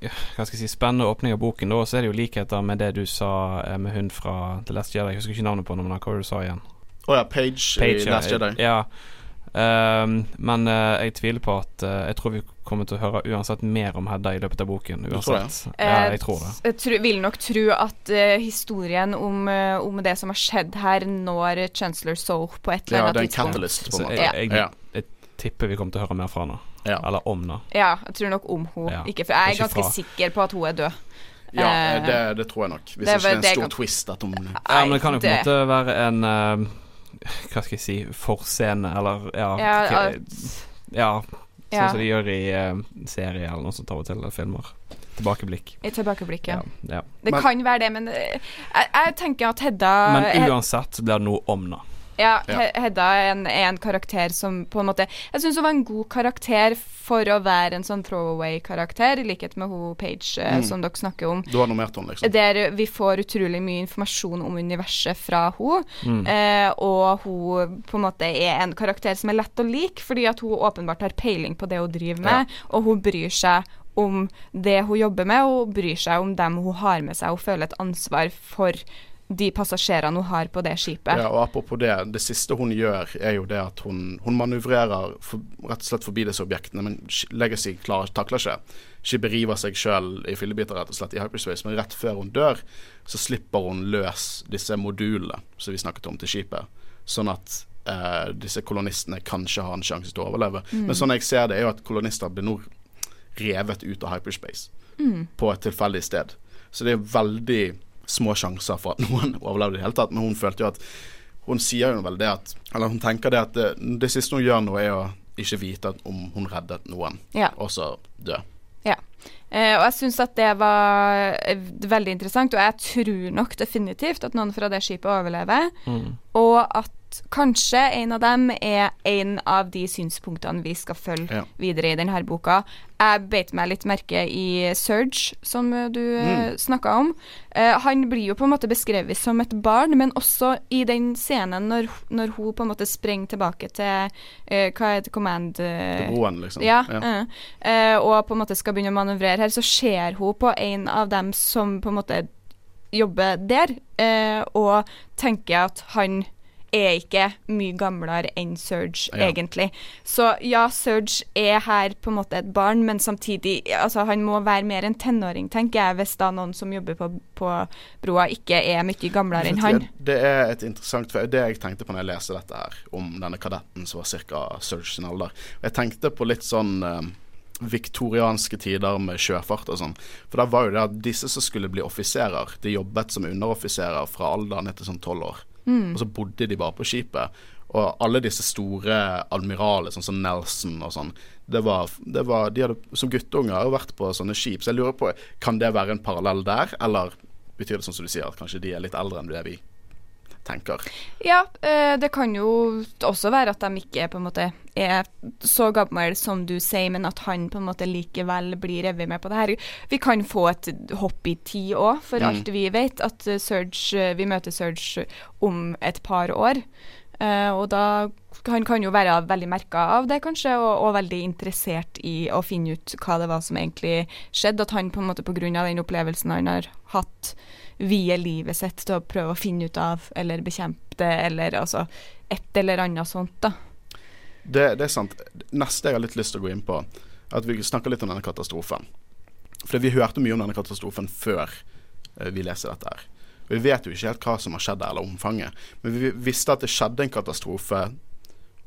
Speaker 2: Hva skal jeg si spennende åpning av boken. Da Så er det jo likheter med det du sa eh, med hun fra The Last Jedi. Jeg husker ikke navnet på henne, men hva var det du sa igjen?
Speaker 1: Å ja, Page, i
Speaker 2: ja,
Speaker 1: Last Jedi.
Speaker 2: Ja. Ehm, men uh, jeg tviler på at uh, Jeg tror vi kommer til å høre uansett mer om Hedda i løpet av boken.
Speaker 1: Du tror det?
Speaker 2: Ja, jeg tror det.
Speaker 3: Jeg tro, vil nok tro at uh, historien om, eh, om det som har skjedd her, når Chancellor Soap på et eller
Speaker 1: Ja,
Speaker 3: annet
Speaker 1: det er en
Speaker 3: tidspunkt.
Speaker 1: catalyst, på en måte.
Speaker 2: jeg, jeg,
Speaker 1: Ja.
Speaker 2: jeg tipper vi kommer til å høre mer fra henne.
Speaker 1: Ja.
Speaker 2: Eller om henne.
Speaker 3: Ja, jeg tror nok om hun.
Speaker 2: Ja,
Speaker 3: Ikke, for jeg er
Speaker 2: ikke
Speaker 3: ganske
Speaker 2: fra.
Speaker 3: sikker på at hun er død.
Speaker 1: Ja,
Speaker 3: Eh,
Speaker 1: det, det tror jeg nok. Hvis
Speaker 3: det
Speaker 1: ikke det er en stor
Speaker 3: kan-
Speaker 1: twist at hun
Speaker 2: Ja, men det kan jo på en måte være en eh, Hva skal jeg si forscene, eller ja
Speaker 3: Ja,
Speaker 2: hva- ja sånn
Speaker 3: Ja.
Speaker 2: som de gjør i uh, serie eller noe sånt av og til, eller filmer. Tilbakeblikk.
Speaker 3: I tilbakeblikk,
Speaker 2: Ja, ja.
Speaker 3: Det
Speaker 1: Men-
Speaker 3: kan være det, men eh, jeg, jeg tenker at Hedda
Speaker 2: Men uansett blir det noe om det.
Speaker 3: Ja,
Speaker 1: Ja.
Speaker 3: Hedda er en, er en karakter som på en måte Jeg syns hun var en god karakter for å være en sånn throwaway-karakter, i likhet med hun Page eh,
Speaker 1: Mm.
Speaker 3: som dere snakker om.
Speaker 1: Du har nominert henne, liksom.
Speaker 3: Der vi får utrolig mye informasjon om universet fra henne.
Speaker 2: Mm.
Speaker 3: Eh, og hun på en måte er en karakter som er lett å like, fordi at hun åpenbart har peiling på det hun driver med, og hun bryr seg om det hun jobber med, og hun bryr seg om dem hun har med seg. Hun føler et ansvar for de passasjerene hun har på det skipet.
Speaker 1: Ja, og apropos det, det siste hun gjør, er jo det at hun, hun manøvrerer for, rett og slett forbi disse objektene, men Legacy klar, takler ikke. Skipet river seg sjøl i fillebiter rett og slett i hyperspace, men rett før hun dør, så slipper hun løs disse modulene som vi snakket om til skipet, sånn at eh, disse kolonistene kanskje har en sjanse til å overleve. Men sånn jeg ser det, er jo at kolonister blir nå revet ut av hyperspace på et tilfeldig sted. Så det er veldig små sjanser for at noen overlevde i det hele tatt. Men hun følte jo at Hun sier jo vel det at Eller hun tenker det at det, det siste hun gjør nå, er å ikke vite om hun reddet noen,
Speaker 3: Ja.
Speaker 1: og så dø.
Speaker 3: Ja. Eh, og jeg syns at det var eh, veldig interessant, og jeg tror nok definitivt at noen fra det skipet overlever.
Speaker 2: Mm.
Speaker 3: Og at kanskje en av dem er en av de synspunktene vi skal følge
Speaker 1: Ja.
Speaker 3: videre i denne boka. Jeg beit meg litt merke i Surge, som eh, du mm. snakka om. Uh, han blir jo på en måte beskrevet som et barn, men også i den scenen når, når hun på en måte sprenger tilbake til uh, Hva heter command eh,
Speaker 1: broen, liksom.
Speaker 3: ja, ja. Uh, og på en måte skal begynne å manøvrere her, så ser hun på en av dem som på en måte jobber der, eh, og tenker at han er ikke mye gamlere enn Surge,
Speaker 1: Ja.
Speaker 3: egentlig. Så ja, Surge er her på en måte et barn, men samtidig Altså, han må være mer en tenåring, tenker jeg, hvis da noen som jobber på, på broa, ikke er mye gamlere enn han.
Speaker 1: Det, er et interessant for Det jeg tenkte på når jeg leste dette her, om denne kadetten som var ca. Surge sin alder. Jeg tenkte på litt sånn eh, viktorianske tider med sjøfart og sånn. For da var jo det at disse som skulle bli offiserer, de jobbet som underoffiserer fra alderen etter sånn tolv år. Og så bodde de bare på skipet. Og alle disse store admiraler, sånn som Nelson og sånn, det var, det var De hadde som guttunger vært på sånne skip. Så jeg lurer på, kan det være en parallell der, eller betyr det sånn som du sier, at kanskje de er litt eldre enn det vi tenker?
Speaker 3: Ja, eh, det kan jo også være at de ikke på en måte er så gamle som du sier, men at han på en måte likevel blir revet med på det her. Vi kan få et hopp i tid òg, for
Speaker 1: Mm.
Speaker 3: alt vi vet. At eh, Surge, eh, vi møter Surge om et par år. Og da Han kan jo være veldig merka av det, kanskje, og, og veldig interessert i å finne ut hva det var som egentlig skjedde. At han på en måte pga. den opplevelsen han har hatt, vier livet sitt til å prøve å finne ut av eller bekjempe det, eller altså et eller annet sånt, da.
Speaker 1: Det, det er sant. Neste jeg har litt lyst til å gå inn på, er at vi snakker litt om denne katastrofen. For vi hørte mye om denne katastrofen før eh, vi leser dette her. Vi vet jo ikke helt hva som har skjedd eller omfanget. Men vi visste at det skjedde en katastrofe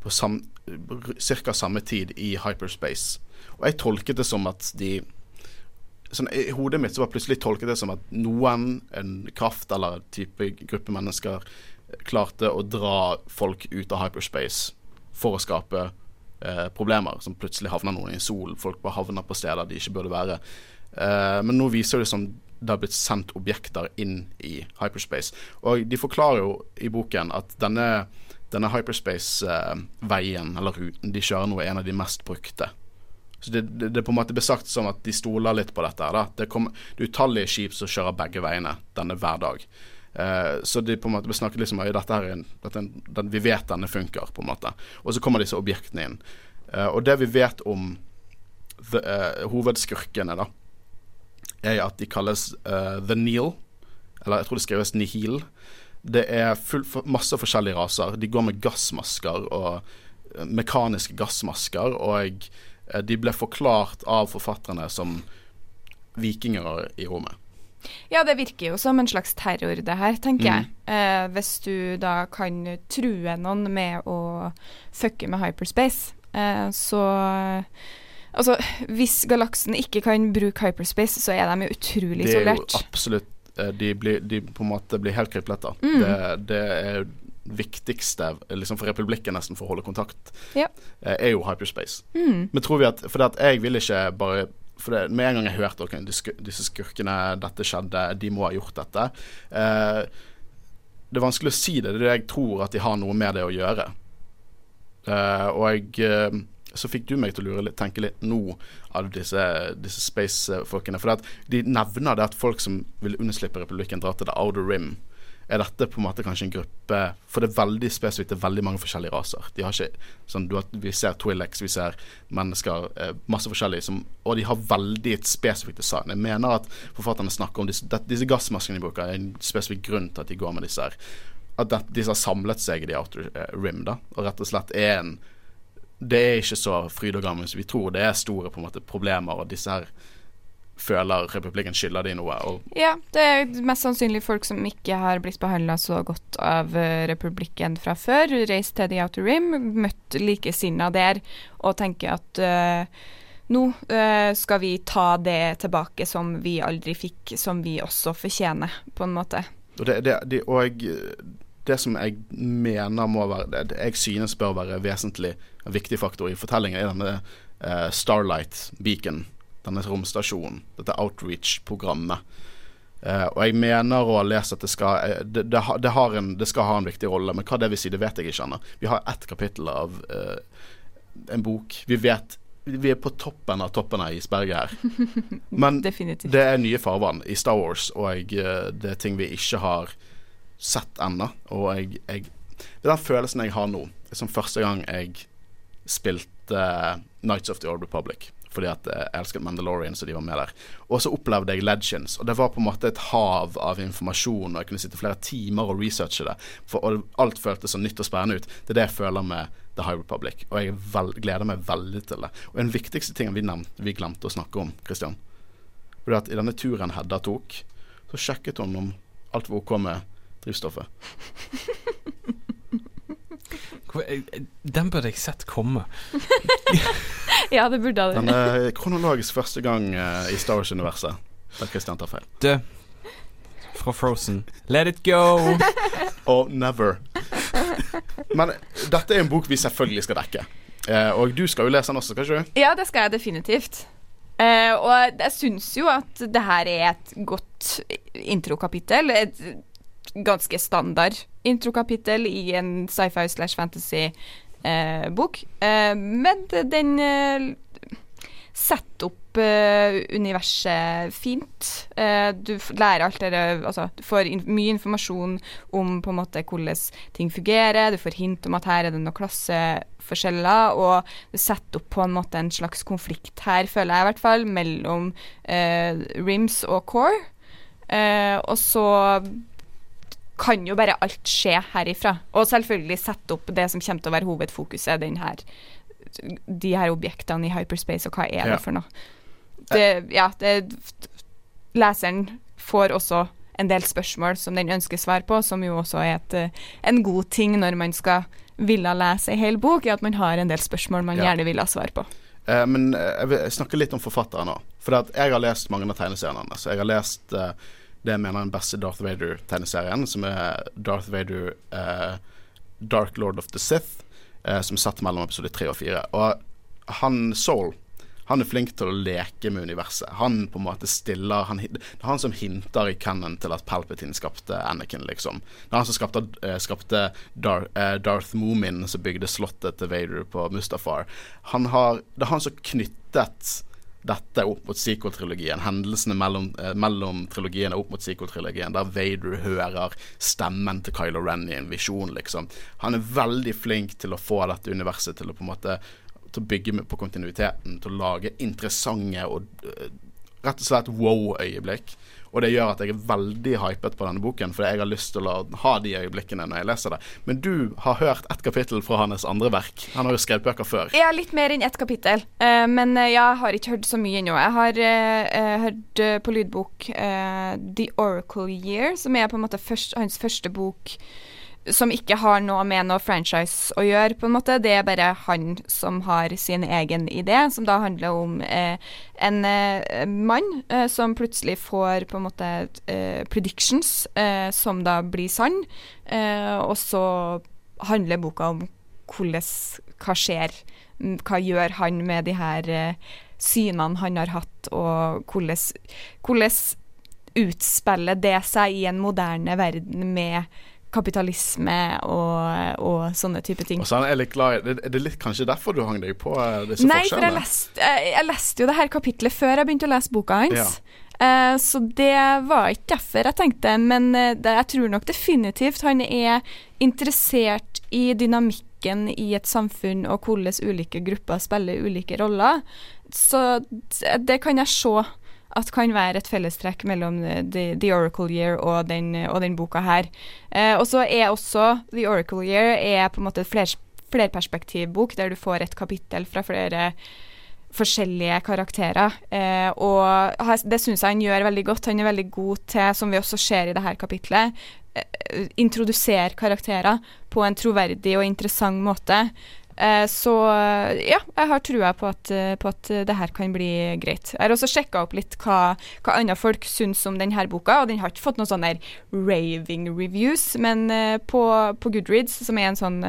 Speaker 1: på sam, ca. samme tid i hyperspace. Og jeg tolket det som at de sånn, I hodet mitt så var plutselig tolket det som at noen, en kraft eller en type gruppe mennesker, klarte å dra folk ut av hyperspace for å skape eh, problemer. Som plutselig havner noen i solen. Folk bare havner på steder de ikke burde være. Eh, men nå viser det som det har blitt sendt objekter inn i hyperspace. Og de forklarer jo i boken at denne, denne hyperspace-veien, eller ruten de kjører nå, er en av de mest brukte. Så det, det, det på en måte ble sagt som at de stoler litt på dette. da. Det, kom, det er utallige skip som kjører begge veiene denne hver dag. Eh, så de på en måte snakker liksom om at vi vet denne funker. på en måte. Og så kommer disse objektene inn. Eh, og det vi vet om the, eh, hovedskurkene, da, er at de kalles eh, The Neal. Eller jeg tror det skrives Nihil. Det er full, masse forskjellige raser. De går med gassmasker og eh, mekaniske gassmasker. Og eh, de ble forklart av forfatterne som vikinger i rommet.
Speaker 3: Ja, det virker jo som en slags terror, det her, tenker jeg.
Speaker 1: Mm.
Speaker 3: Eh, hvis du da kan true noen med å fucke med hyperspace, eh, så Altså, hvis galaksen ikke kan bruke hyperspace, så er de jo utrolig
Speaker 1: Det er jo absolutt eh, De, blir, de på en måte blir helt kriplete.
Speaker 3: Mm.
Speaker 1: Det, det er viktigste liksom for republikken nesten for å holde kontakt,
Speaker 3: Ja.
Speaker 1: eh, er jo hyperspace.
Speaker 3: Mm.
Speaker 1: Men tror vi at For det at jeg vil ikke bare for det, Med en gang jeg hørte okay, disse skurkene, dette skjedde, de må ha gjort dette eh, Det er vanskelig å si det. Det er det jeg tror at de har noe med det å gjøre. Eh, og jeg eh, så fikk du meg til å lure litt, tenke litt nå av disse, disse space-folkene. For de nevner det at folk som vil unnslippe republikken, drar til the outer rim. Er dette på en måte kanskje en gruppe For det er veldig spesifikt, det er veldig mange forskjellige raser. De har ikke sånn, har, Vi ser Twilex, vi ser mennesker, eh, masse forskjellige, som, og de har veldig et spesifikt design. Jeg mener at forfatterne snakker om disse, disse gassmaskene de bruker, er en spesifikk grunn til at de går med disse her. At det, disse har samlet seg i the outer eh, rim, da, og rett og slett er en det er ikke så fryd og gammen som vi tror. Det er store på en måte problemer, og disse her føler republikken skylder de noe. Og
Speaker 3: Ja, det er mest sannsynlig folk som ikke har blitt behandla så godt av eh, republikken fra før. Reist til The Outer Rim, møtt likesinna der og tenker at uh, nå uh, skal vi ta det tilbake som vi aldri fikk, som vi også fortjener, på en måte.
Speaker 1: Og det, det, det, og jeg, det som jeg mener må være det, det jeg synes bør være vesentlig en viktig faktor i fortellingen, er denne uh, Starlight Beacon. Denne romstasjonen. Dette outreach-programmet. Uh, og jeg mener å ha lest at det skal, eh, det, det, det, har en, det skal ha en viktig rolle, men hva det vil si, det vet jeg ikke ennå. Vi har ett kapittel av uh, en bok. Vi vet Vi er på toppen av toppen av isberget her. Men
Speaker 3: Definitivt.
Speaker 1: det er nye farvann i Star Wars, og eh, det er ting vi ikke har sett ennå. Og jeg, jeg Det er den følelsen jeg har nå, som første gang jeg spilte Nights of the Old Republic. Fordi at jeg elsket Mandalorian, så de var med der. Og så opplevde jeg Legends, og det var på en måte et hav av informasjon, og jeg kunne sitte flere timer og researche det, for alt føltes så nytt og spennende ut. Det er det jeg føler med The High Republic, og jeg vel, gleder meg veldig til det. Og den viktigste tingen vi, nevnte, vi glemte å snakke om, Christian, var at i denne turen Hedda tok, så sjekket hun om alt var OK med drivstoffet.
Speaker 2: Den burde jeg sett komme.
Speaker 3: ja, det burde
Speaker 1: jeg. Den er kronologisk første gang uh, i Star Wars-universet der Christian tar feil.
Speaker 2: Du, fra Frozen. Let it go!
Speaker 1: Og never. Men dette er en bok vi selvfølgelig skal dekke. Og du skal jo lese den også, skal ikke du?
Speaker 3: Ja, det skal jeg definitivt. Og jeg syns jo at det her er et godt introkapittel. Et ganske standard introkapittel i en sci-fi slash fantasy-bok. Eh, eh, men den eh, setter opp eh, universet fint. Eh, du lærer alt det Altså, du får in mye informasjon om på en måte hvordan ting fungerer. Du får hint om at her er det noen klasseforskjeller, og det setter opp på en måte en slags konflikt her, føler jeg i hvert fall, mellom eh, Rims og Core. og så kan jo bare alt skje herifra. Og selvfølgelig sette opp det som kommer til å være hovedfokuset, den her, de her objektene i hyperspace, og hva er det for noe. Det, ja, det, leseren får også en del spørsmål som den ønsker svar på, som jo også er et, en god ting når man skal ville lese ei hel bok, er at man har en del spørsmål man ja. gjerne vil ha svar på.
Speaker 1: Eh, men eh, jeg vil snakke litt om forfatteren nå. For jeg har lest mange av tegneseriene hans. Jeg har lest eh, det jeg mener den beste Darth Vader-tegneserien, som er Darth Vader uh, Dark Lord of the Sith, uh, som er satt mellom episode tre og fire. Og han Soul han er flink til å leke med universet. Han på en måte stiller han, Det er han som hinter i canon til at Palpatine skapte Anakin, liksom. Det er han som skapte, uh, skapte Dar, Darth Moomin, som bygde slottet til Vader på Mustafar. Han har, det er han som knyttet dette opp mot sequel-trilogien. Hendelsene mellom, eh, mellom trilogiene opp mot sequel-trilogien, der Vader hører stemmen til Kylo Ren i en visjon, liksom. Han er veldig flink til å få dette universet til å på en måte til å bygge på kontinuiteten, til å lage interessante og uh, rett og slett wow-øyeblikk. Og det gjør at jeg er veldig hypet på denne boken, fordi jeg har lyst til å ha de øyeblikkene når jeg leser det. Men du har hørt ett kapittel fra hans andre verk. Han har jo skrevet bøker før.
Speaker 3: Ja, litt mer enn ett kapittel. Uh, men uh, jeg har ikke hørt så mye ennå. Jeg har uh, hørt på lydbok The Oracle Year, som er på en måte først, hans første bok som ikke har noe med noe franchise å gjøre, på en måte. Det er bare han som har sin egen idé, som da handler om eh, en eh, mann eh, som plutselig får på en måte eh, predictions eh, som da blir sann, eh, og så handler boka om hvordan Hva skjer? Hva gjør han med de her synene han har hatt, og hvordan, hvordan utspiller det seg i en moderne verden med kapitalisme og, og, sånne type ting.
Speaker 1: Og så er, litt glad, er det litt kanskje derfor du hang deg på eh, disse
Speaker 3: Nei,
Speaker 1: forskjellene? Nei,
Speaker 3: for jeg leste, jeg leste, jo det her kapitlet før jeg begynte å lese boka hans. Ja. Uh, så det var ikke derfor jeg tenkte, men uh, det, jeg tror nok definitivt han er interessert i dynamikken i et samfunn og hvordan ulike grupper spiller ulike roller. Så det kan jeg se at kan være et fellestrekk mellom The, The Oracle Year og den, og den boka her. Eh, og så er også The Oracle Year er på en måte et fler, flerperspektivbok, der du får et kapittel fra flere forskjellige karakterer. Eh, og det syns jeg han gjør veldig godt. Han er veldig god til, som vi også ser i dette kapitlet, eh, introdusere karakterer på en troverdig og interessant måte. Eh, så ja, jeg har trua på at, eh, på at det her kan bli greit. Jeg har også sjekka opp litt hva, hva andre folk syns om denne boka, og den har ikke fått noen sånne raving reviews, men på, på, Goodreads, som er en sånn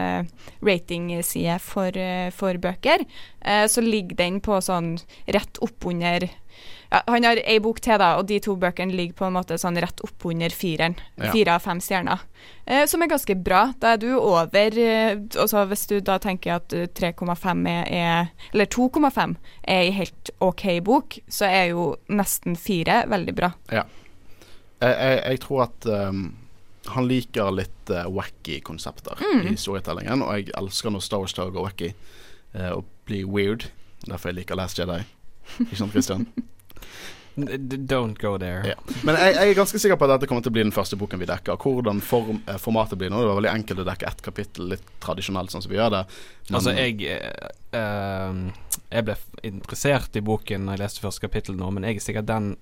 Speaker 3: ratingside for, for bøker, så ligger den på sånn rett oppunder ja, Han har ei bok til, da, og de to bøkene ligger på en måte sånn rett oppunder fireren. Ja. Fire av fem stjerner. Eh, som er ganske bra. Da er du over eh, altså Hvis du da tenker at 3,5 er, er, Eller 2,5 er ei helt OK bok, så er jo nesten fire veldig bra.
Speaker 1: Ja. Jeg, jeg, jeg tror at um, han liker litt uh, wacky konsepter mm. i storytellingen, og jeg elsker når Star Wars går wacky uh, og blir weird. Derfor jeg liker Last Jedi. Ikke sant, Christian?
Speaker 2: Don't go there.
Speaker 1: Ja. Men jeg, jeg er ganske sikker på at dette kommer til å bli den første boken vi dekker. Hvordan form, eh, formatet blir nå. Det var veldig enkelt å dekke ett kapittel litt tradisjonelt, sånn som vi gjør det. Men-
Speaker 2: Altså, jeg eh, eh, Jeg ble interessert i boken Når jeg leste første kapittel nå, men jeg er sikkert den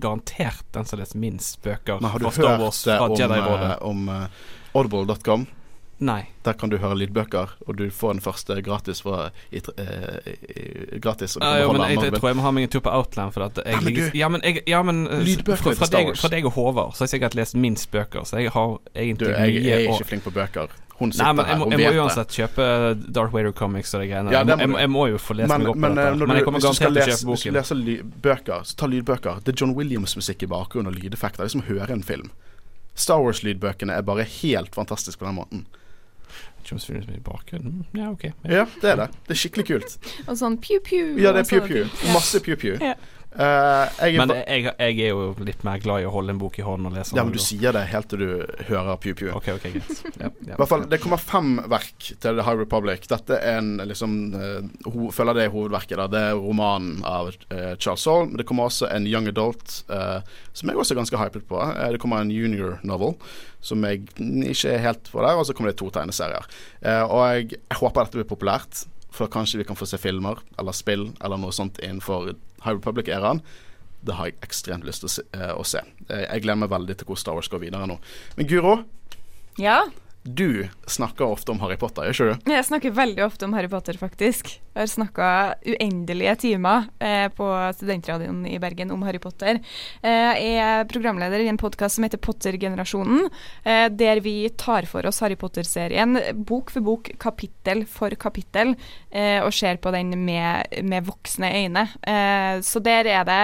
Speaker 2: garantert den som leser minst bøker
Speaker 1: Men har du
Speaker 2: fra
Speaker 1: hørt eh,
Speaker 2: fra
Speaker 1: om, eh, om uh, audible.com?
Speaker 2: Nei.
Speaker 1: Der kan du høre lydbøker, og du får den første gratis fra i, eh, i, gratis.
Speaker 2: Ja, jo, men jeg, jeg tror jeg må ha meg en tur på Outland. For at jeg,
Speaker 1: Ja, men du-
Speaker 2: ja, men, jeg, ja, men eh,
Speaker 1: Lydbøker
Speaker 2: fra, fra, deg, fra deg og Håvard Så har jeg sikkert lest minst bøker, så jeg har
Speaker 1: Du,
Speaker 2: jeg,
Speaker 1: jeg, jeg er
Speaker 2: mye
Speaker 1: ikke flink på bøker. Hun sitter
Speaker 2: Nei, men jeg
Speaker 1: her
Speaker 2: må,
Speaker 1: og
Speaker 2: jeg må uansett kjøpe Darth Vader Comics og de greiene.
Speaker 1: Ja,
Speaker 2: jeg, jeg, må- jo få lese
Speaker 1: Men,
Speaker 2: meg opp
Speaker 1: men,
Speaker 2: på
Speaker 1: eh,
Speaker 2: dette.
Speaker 1: når
Speaker 2: Men jeg kommer garantert til å kjøpe boken.
Speaker 1: hvis du
Speaker 2: skal
Speaker 1: leser ly bøker, så ta lydbøker. Det er John Williams-musikk i bakgrunnen og lydeffekter. Det er som å høre en film. Star Wars-lydbøkene er bare helt fantastiske på den måten.
Speaker 2: James Williams med bakgrunnen. Ja, OK. Ja.
Speaker 1: Ja, det er det. Det er skikkelig kult.
Speaker 3: Og sånn pew-pew.
Speaker 1: Ja, det er pew-pew. Masse pew-pew.
Speaker 3: Ja.
Speaker 1: Eh, jeg
Speaker 2: Men jeg, jeg er jo litt mer glad i å holde en bok i hånden og lese
Speaker 1: ja, men du sier det helt til du hører pew-pew.
Speaker 2: Okay, okay, greit. yep, ja.
Speaker 1: Hvert fall, Det kommer fem verk til The High Republic. Dette er en liksom ho Følger det hovedverket. da Det er romanen av uh, Charles Saul. Men det kommer også en young adult, uh, som jeg også er ganske hypet på. Det kommer en junior novel, som jeg ikke er helt på der. Og så kommer det to tegneserier. Og jeg, jeg håper dette blir populært. For kanskje vi kan få se filmer eller spill eller noe sånt innenfor High Republic-æraen. Det har jeg ekstremt lyst til å se. eh. Eh, jeg gleder meg veldig til hvor Star Wars går videre nå. Men Guro,
Speaker 3: Ja.
Speaker 1: Du snakker ofte om Harry Potter, gjør ikke du?
Speaker 3: Jeg snakker veldig ofte om Harry Potter, faktisk. Jeg har snakka uendelige timer eh, på studentradioen i Bergen om Harry Potter. Eh, jeg er programleder i en podkast som heter Potter-generasjonen, eh, der vi tar for oss Harry Potter-serien bok for bok, kapittel for kapittel, eh, og ser på den med, med voksne øyne. Eh, så der er det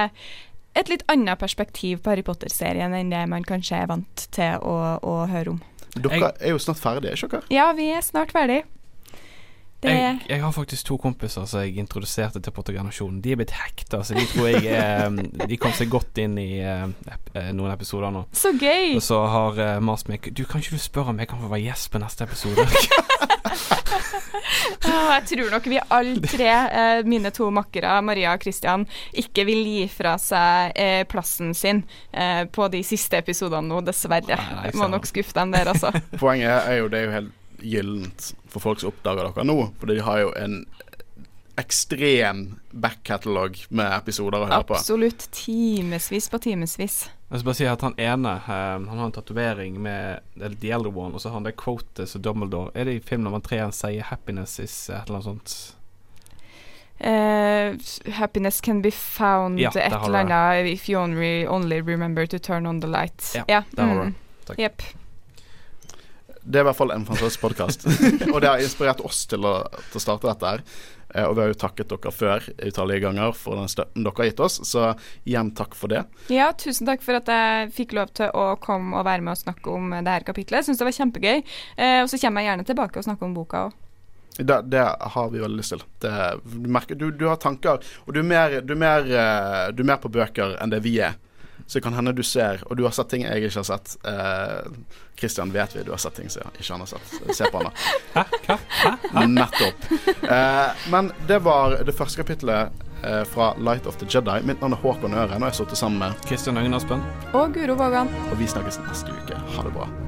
Speaker 3: et litt annet perspektiv på Harry Potter-serien enn det man kanskje er vant til å, å høre om.
Speaker 1: Dere er jo snart ferdige, ikke dere?
Speaker 3: Ja, vi er snart ferdige. Det
Speaker 2: Jeg, jeg har faktisk to kompiser som jeg introduserte til Pottergenerasjonen. De er blitt hekta, så de tror jeg er De kom seg godt inn i eh, ep eh, noen episoder nå.
Speaker 3: Så gøy!
Speaker 2: Og så har uh, mast meg Du, kan ikke du spørre om jeg kan få være gjest på neste episode?
Speaker 3: Jeg tror nok vi alle tre, eh, mine to makkere, Maria og Christian, ikke vil gi fra seg eh, plassen sin eh, på de siste episodene nå, dessverre.
Speaker 2: Nei,
Speaker 3: må nok skuffe dem der, altså.
Speaker 1: Poenget er jo det er jo helt gyllent for folk som oppdager dere nå. fordi de har jo en ekstrem back-catalog med episoder å høre på.
Speaker 3: Absolutt timevis på timevis.
Speaker 2: Jeg skal bare si at han ene eh, Han har en tatovering med The Elder One, og så har han det quotet som Dumbledore Er det i film nummer tre han sier 'happiness is' et eller annet sånt?
Speaker 3: Uh, happiness can be found
Speaker 2: Ja,
Speaker 3: et eller annet if you only, only remember to turn on the light.
Speaker 2: Ja, der har du
Speaker 3: mm.
Speaker 2: det. Takk.
Speaker 3: Yep.
Speaker 1: Det er i hvert fall en fantastisk podkast. og det har inspirert oss til å, til å starte dette her. Eh, og vi har jo takket dere før utallige ganger for den støtten dere har gitt oss, så igjen takk for det.
Speaker 3: Ja, tusen takk for at jeg fikk lov til å komme og være med og snakke om det her kapitlet. Jeg syns det var kjempegøy. Eh, og så kommer jeg gjerne tilbake og snakker om boka òg.
Speaker 1: Det, det har vi veldig lyst til. Det, du, merker, du, du har tanker, og du er, mer, du, er mer, eh, du er mer på bøker enn det vi er. Så det kan hende du ser, og du har sett ting jeg ikke har sett. Eh, Christian vet vi du har sett ting som ikke han har sett. Se på han, da.
Speaker 2: Hæ? Hæ? Hæ?
Speaker 1: Nettopp. Eh, men det var det første kapittelet eh, fra Light of the Jedi. Mitt navn er Håkon Øren, og jeg har sittet sammen med
Speaker 2: Kristian Øyen Aspen?
Speaker 3: Og Guro Vågan.
Speaker 1: Og vi snakkes neste uke. Ha det bra.